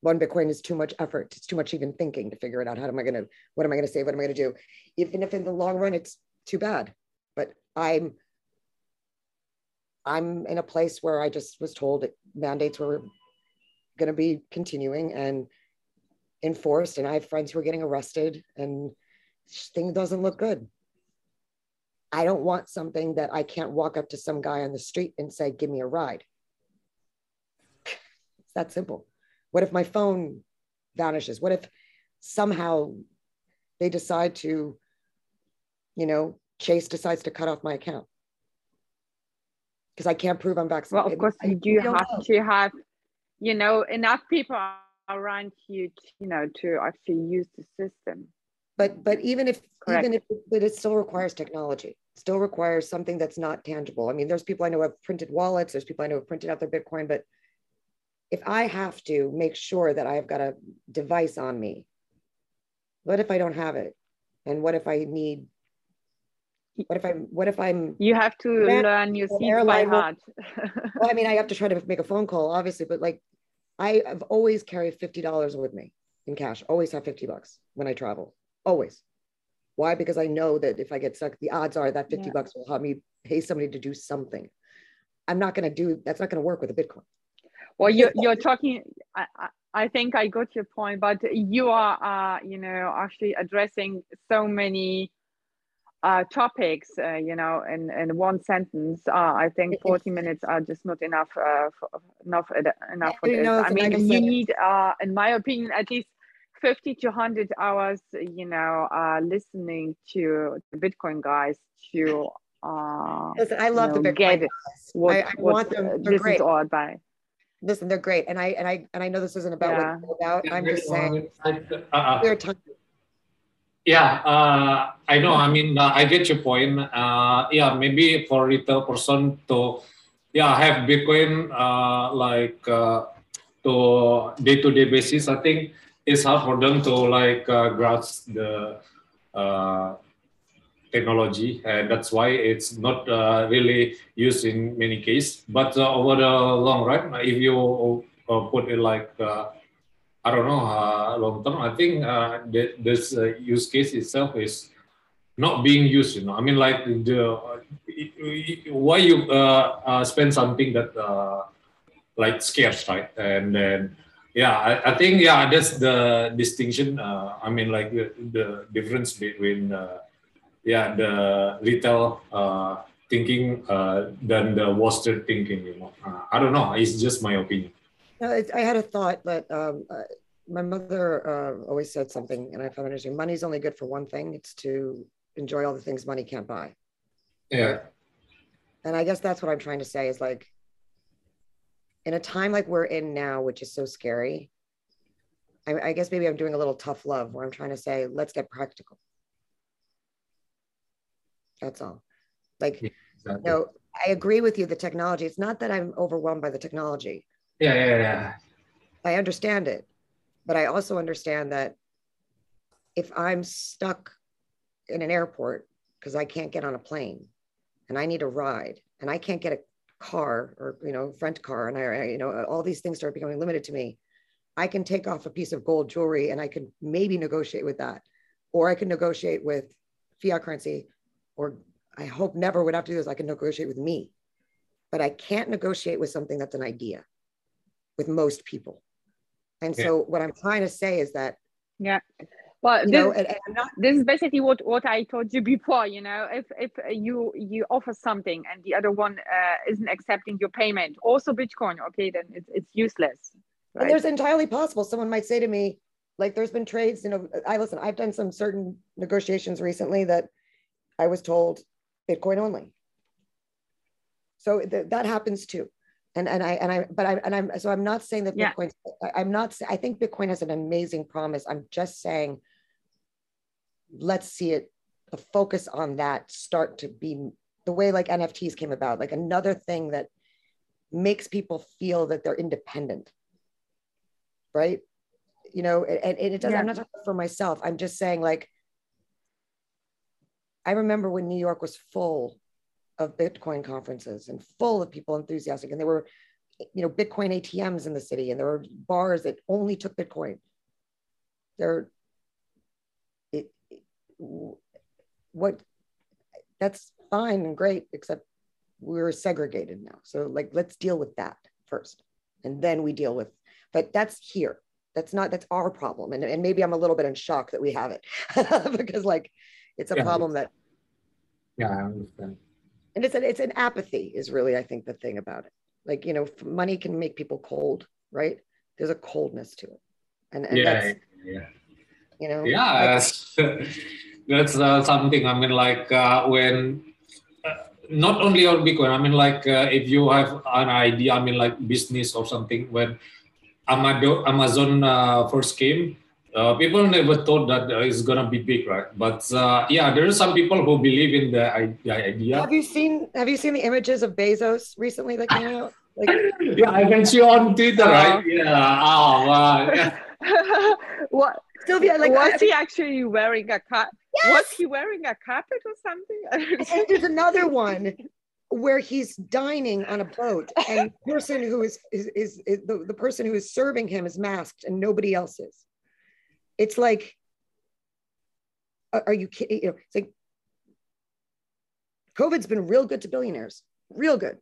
One Bitcoin is too much effort. It's too much even thinking to figure it out. How am I going to, what am I going to say? What am I going to do? Even if in the long run, it's too bad. But I'm, I'm in a place where I just was told mandates were going to be continuing and enforced. And I have friends who are getting arrested and thing doesn't look good. I don't want something that I can't walk up to some guy on the street and say, give me a ride. It's that simple. What if my phone vanishes? What if somehow they decide to, you know, Chase decides to cut off my account? Because I can't prove I'm vaccinated. Well, of course, you do have know. to have, you know, enough people around you, to, you know, to actually use the system but but even if Correct. even if but it still requires technology. Still requires something that's not tangible. I mean there's people i know have printed wallets. There's people i know have printed out their bitcoin. But if i have to make sure that i've got a device on me what if i don't have it? And what if i need what if i'm what if i'm you have to learn your seats by heart well i mean i have to try to make a phone call obviously but like i have always carried $50 with me in cash always have 50 bucks when i travel always. Why? Because I know that if I get stuck, the odds are that 50 yeah. bucks will help me pay somebody to do something. I'm not going to do that's not going to work with a Bitcoin. Well, you're, you're talking, I, I think I got your point, but you are, uh, you know, actually addressing so many uh, topics, uh, you know, in, in one sentence. Uh, I think 40 minutes are just not enough, uh, for, enough, enough for this. I mean, you need, uh, in my opinion, at least 50 to 100 hours you know uh, listening to the bitcoin guys to uh, listen i love know, the bitcoin guys. What, I, I what, want them they're this great. is all about listen they're great and i and i and i know this isn't about yeah. what about i'm just saying uh, yeah uh, i know i mean uh, i get your point uh, yeah maybe for retail person to yeah have bitcoin uh, like uh, to day-to-day basis i think it's hard for them to like uh, grasp the uh, technology, and that's why it's not uh, really used in many cases. But uh, over the long run, if you uh, put it like uh, I don't know long term, I think this use case itself is not being used. You know, I mean, like the why you spend something that like scarce, right? And then yeah I, I, think yeah that's the distinction uh, i mean like the, the difference between uh, yeah the retail uh, thinking uh, than the Wall Street thinking. You know, uh, I don't know. It's just my opinion. I, I had a thought, but um, uh, my mother uh, always said something, and I found it interesting. Money's only good for one thing: it's to enjoy all the things money can't buy. Yeah. And I guess that's what I'm trying to say is like, in a time like we're in now, which is so scary. I, I guess maybe I'm doing a little tough love, where I'm trying to say, let's get practical. That's all. Like, yeah, exactly. know, I agree with you. The technology. It's not that I'm overwhelmed by the technology. Yeah, yeah, yeah. I understand it, but I also understand that if I'm stuck in an airport because I can't get on a plane and I need a ride and I can't get a car or you know front car and I you know all these things start becoming limited to me. I can take off a piece of gold jewelry and I can maybe negotiate with that or I can negotiate with fiat currency or I hope never would have to do this. I can negotiate with me but I can't negotiate with something that's an idea with most people. And yeah. so what I'm trying to say is that yeah well this, know, and, and not, this is basically what what i told you before you know if if you you offer something and the other one uh, isn't accepting your payment also bitcoin okay then it's, it's useless right? and there's entirely possible someone might say to me like there's been trades you know i listen i've done some certain negotiations recently that i was told bitcoin only so th- that happens too and and I and I but I and I'm so I'm not saying that Bitcoin yeah. I'm not I think Bitcoin has an amazing promise. I'm just saying let's see it a focus on that start to be the way like nfts came about like another thing that makes people feel that they're independent. Right? You know and, and it doesn't yeah. i'm not talking for myself. I'm just saying like i remember when new york was full of bitcoin conferences and full of people enthusiastic and there were you know bitcoin atms in the city and there were bars that only took bitcoin. There what that's fine and great, except we're segregated now. So like let's deal with that first. And then we deal with, but that's here. That's not that's our problem. And, and maybe I'm a little bit in shock that we have it because like it's a yeah, problem that yeah, I understand. And it's an it's an apathy is really I think the thing about it. Like, you know, money can make people cold, right? There's a coldness to it. And, and yeah, that's, yeah. You know, yeah, like, that's uh, something. I mean, like uh, when uh, not only on Bitcoin. I mean, like uh, if you have an idea, I mean, like business or something. When Amazon uh, first came, uh, people never thought that it's gonna be big, right? But yeah, there are some people who believe in the, the, idea. Have you seen Have you seen the images of Bezos recently that came out? Like, yeah, I can see on Twitter, right? Yeah. Oh, wow. Yeah. what? Sylvia, like, was I, he actually wearing a cap? Yes! Was he wearing a carpet or something? and there's another one where he's dining on a boat, and the person who is is, is, is the, the person who is serving him is masked, and nobody else is. It's like, are you kidding? You know, it's like COVID's been real good to billionaires, real good,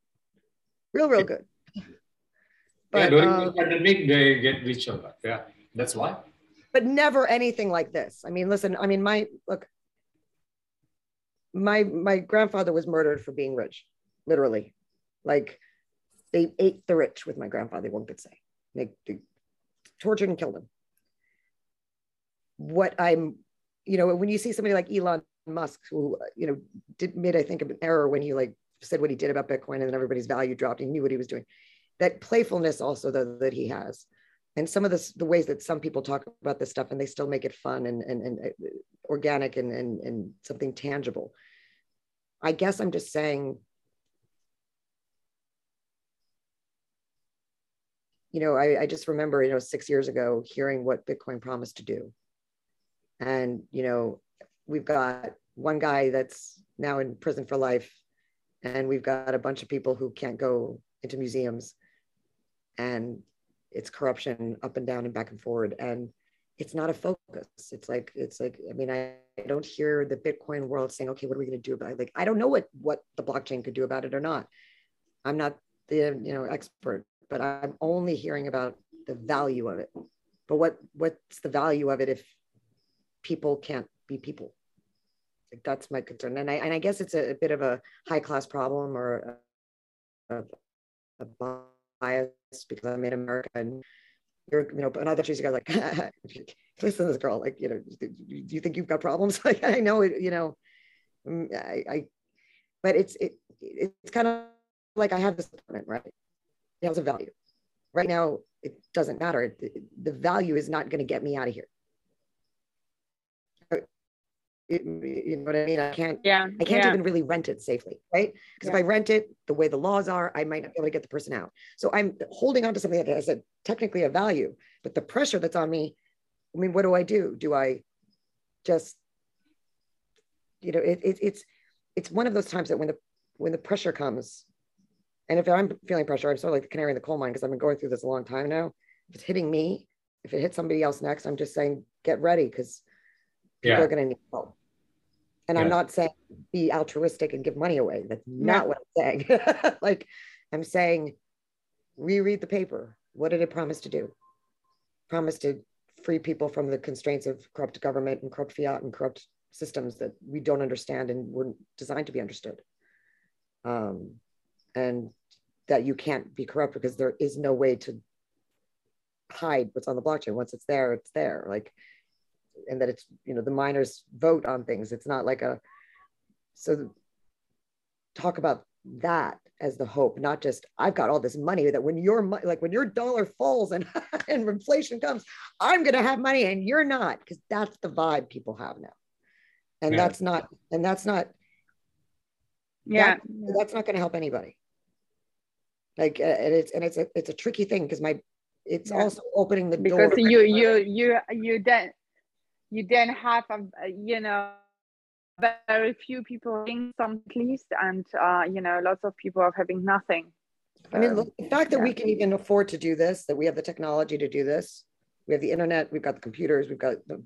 real, real good. But, yeah, during um, the pandemic, they get richer. Yeah, that's why but never anything like this. I mean, listen, I mean, my look, my my grandfather was murdered for being rich, literally. Like they ate the rich with my grandfather, one could say. They, they tortured and killed him. What I'm, you know, when you see somebody like Elon Musk, who, you know, did made, I think, an error when he like said what he did about Bitcoin and then everybody's value dropped. He knew what he was doing. That playfulness also though, that he has and some of the ways that some people talk about this stuff and they still make it fun and, and, and uh, organic and, and, and something tangible. I guess I'm just saying, you know, I, I just remember, you know, six years ago hearing what Bitcoin promised to do. And, you know, we've got one guy that's now in prison for life, and we've got a bunch of people who can't go into museums. And it's corruption up and down and back and forward and it's not a focus. It's like it's like i mean i, I don't hear the bitcoin world saying okay what are we going to do about it? Like i don't know what what the blockchain could do about it or not. I'm not the you know expert but i'm only hearing about the value of it. But what what's the value of it if people can't be people? Like that's my concern, and I and I guess it's a, a bit of a high class problem or a, a, a bias because I'm in America and you're you know and other trees you guys like listen to this girl like you know do you think you've got problems? Like I know it you know mm, I, I but it's it it's kind of like I have this apartment right? It has a value. Right now it doesn't matter. The value is not going to get me out of here it, you know what I mean? I can't, yeah, I can't yeah. even really rent it safely, right? Because yeah. if I rent it the way the laws are, I might not be able to get the person out. So I'm holding on to something that has a technically a value, but the pressure that's on me, I mean, what do I do? Do I just, you know, it, it, it's, it's one of those times that when the, when the pressure comes, and if I'm feeling pressure, I'm sort of like the canary in the coal mine because I've been going through this a long time now. If it's hitting me, if it hits somebody else next, I'm just saying, get ready because people Yeah. are going to need help. And I'm not saying be altruistic and give money away. That's not No. what I'm saying. like I'm saying, reread the paper. What did it promise to do? Promise to free people from the constraints of corrupt government and corrupt fiat and corrupt systems that we don't understand and weren't designed to be understood. Um, and that you can't be corrupt because there is no way to hide what's on the blockchain. Once it's there, it's there. Like and that it's you know the miners vote on things. It's not like a so talk about that as the hope not just i've got all this money that when your mo- like when your dollar falls and and inflation comes i'm going to have money and you're not because that's the vibe people have now. And Yeah. that's not and that's not yeah. that's not going to help anybody. Like uh, and it's and it's a it's a tricky thing because my it's Yeah. also opening the because door. you you you you then you then have a you know very few people having some at least and uh you know lots of people are having nothing I mean, look, the fact that we can even afford to do this, that we have the technology to do this, we have the internet, we've got the computers, we've got the.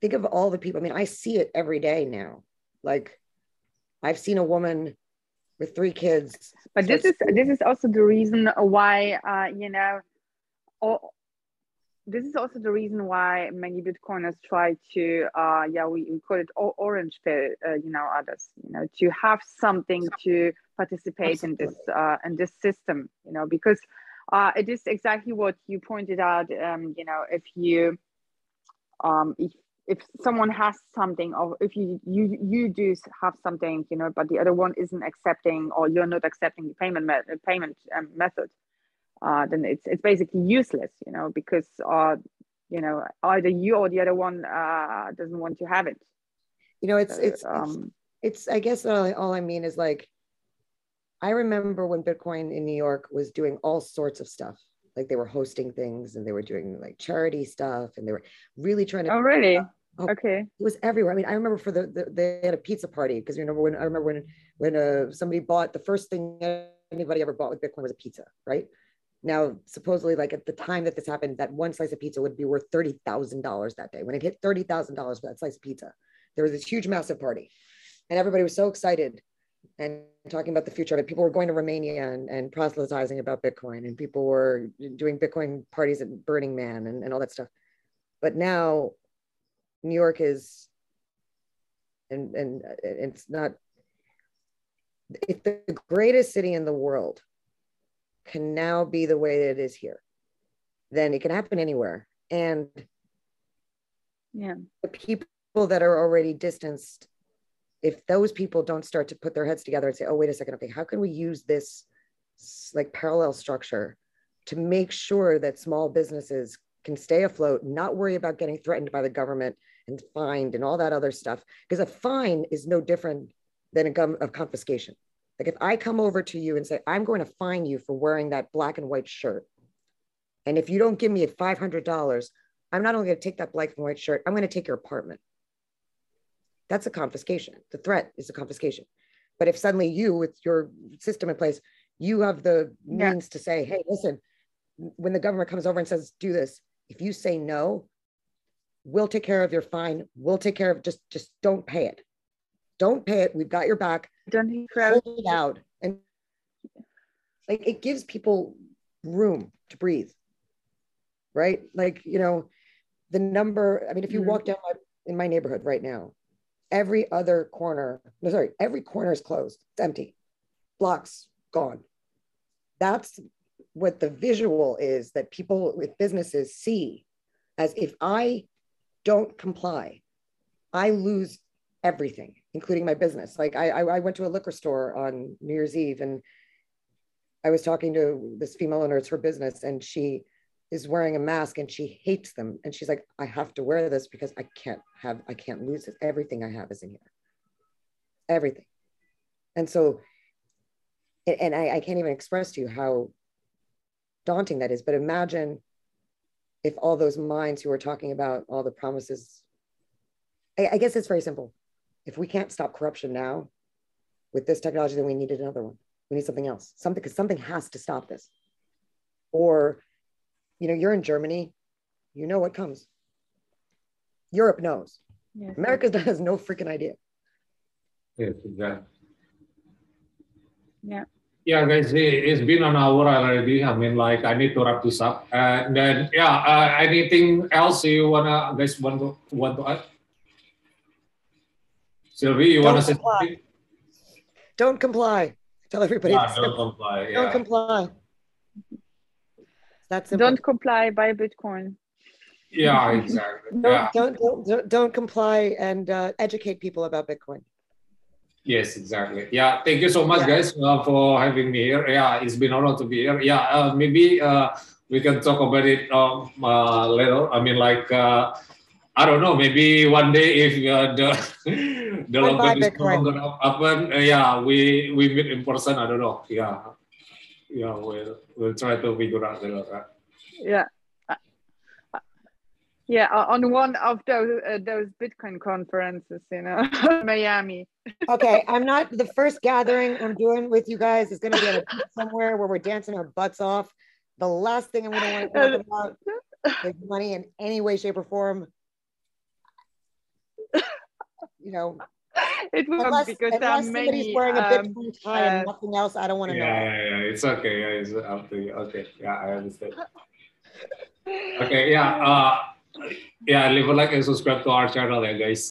Think of all the people. I mean, I see it every day now. Like, I've seen a woman with three kids. but this is this is also the reason why uh you know or this is also the reason why many bitcoiners try to uh yeah we, we call it orange pill uh, you know others you know to have something to participate in this uh in this system you know because uh it is exactly what you pointed out um you know if you um if if someone has something or if you you you do have something you know but the other one isn't accepting or you're not accepting the payment me- payment um, method uh, then it's it's basically useless, you know, because uh, you know either you or the other one uh, doesn't want to have it. You know, it's So, it's it's, um, it's. I guess all I, all I mean is like, I remember when Bitcoin in New York was doing all sorts of stuff. Like they were hosting things and they were doing like charity stuff and they were really trying to oh really? Oh. Okay. it was everywhere. I mean, I remember for the, the they had a pizza party because you remember when I remember when when uh, somebody bought the first thing anybody ever bought with Bitcoin was a pizza, right? Now, supposedly, like at the time that this happened, that one slice of pizza would be worth thirty thousand dollars that day. When it hit thirty thousand dollars for that slice of pizza, there was this huge, massive party, and everybody was so excited and talking about the future of it. People were going to Romania and, and proselytizing about Bitcoin, and people were doing Bitcoin parties at Burning Man and, and all that stuff. But now New York is, and and it's not. The greatest city in the world can now be the way that it is here, then it can happen anywhere. And Yeah. the people that are already distanced, if those people don't start to put their heads together and say, "Oh, wait a second, okay, how can we use this like parallel structure to make sure that small businesses can stay afloat, not worry about getting threatened by the government and fined and all that other stuff. Because a fine is no different than a gum of confiscation. Like if I come over to you and say, I'm going to fine you for wearing that black and white shirt. And if you don't give me $500, I'm not only going to take that black and white shirt, I'm going to take your apartment. That's a confiscation. The threat is a confiscation. But if suddenly you, with your system in place, you have the Yeah. means to say, hey, listen, when the government comes over and says, do this, if you say no, we'll take care of your fine. We'll take care of just just don't pay it. Don't pay it. We've got your back. Don't? Hold it out. And like it gives people room to breathe. Right? Like, you know, the number, I mean, if you Mhm. walk down my, in my neighborhood right now, every other corner, no, sorry, every corner is closed. It's empty. Blocks gone. That's what the visual is that people with businesses see as if I don't comply, I lose everything, including my business. Like I, I, went to a liquor store on New Year's Eve and I was talking to this female owner, it's her business, and she is wearing a mask and she hates them. And she's like, I have to wear this because I can't have, I can't lose it. Everything I have is in here. Everything. And so, and I, I can't even express to you how daunting that is. But imagine if all those minds who are talking about all the promises, I guess it's very simple. If we can't stop corruption now with this technology, then we need another one. We need something else, something, because something has to stop this. Or you know, you're in Germany, you know what comes. Europe knows. Yes. America has no freaking idea. Yes, exactly. Yeah. Yeah, guys, it's been an hour already. I mean, like, I need to wrap this up. And then, yeah, uh, anything else you wanna guys want to want to add? Sylvie, you don't wanna comply. say something? Don't comply. Tell everybody. Yeah, don't comply. Yeah. Don't comply. That's don't comply buy Bitcoin. Yeah, exactly. don't, yeah. don't, don't, don't comply and uh, educate people about Bitcoin. Yes, exactly. Yeah, thank you so much, yeah. guys, uh, for having me here. Yeah, it's been an honor to be here. Yeah, uh, maybe uh, we can talk about it um, uh, later. I mean, like, uh, I don't know, maybe one day if uh, the the lockdown is no longer open, yeah, we we meet in person. I don't know. Yeah, yeah, we'll we'll try to figure out that. Yeah. Yeah, on one of those uh, those Bitcoin conferences, you know, Miami. okay, I'm not the first gathering I'm doing with you guys is going to be a somewhere where we're dancing our butts off. The last thing I'm going to want to talk about is money in any way, shape, or form. You know, it will unless, because there are many. wearing a um, Bitcoin tie uh, and nothing else, I don't want to yeah, know. Yeah, yeah, it's okay. Yeah, it's up to you. Okay, yeah, I understand. okay, yeah, uh, yeah, leave a like and subscribe to our channel, yeah, guys.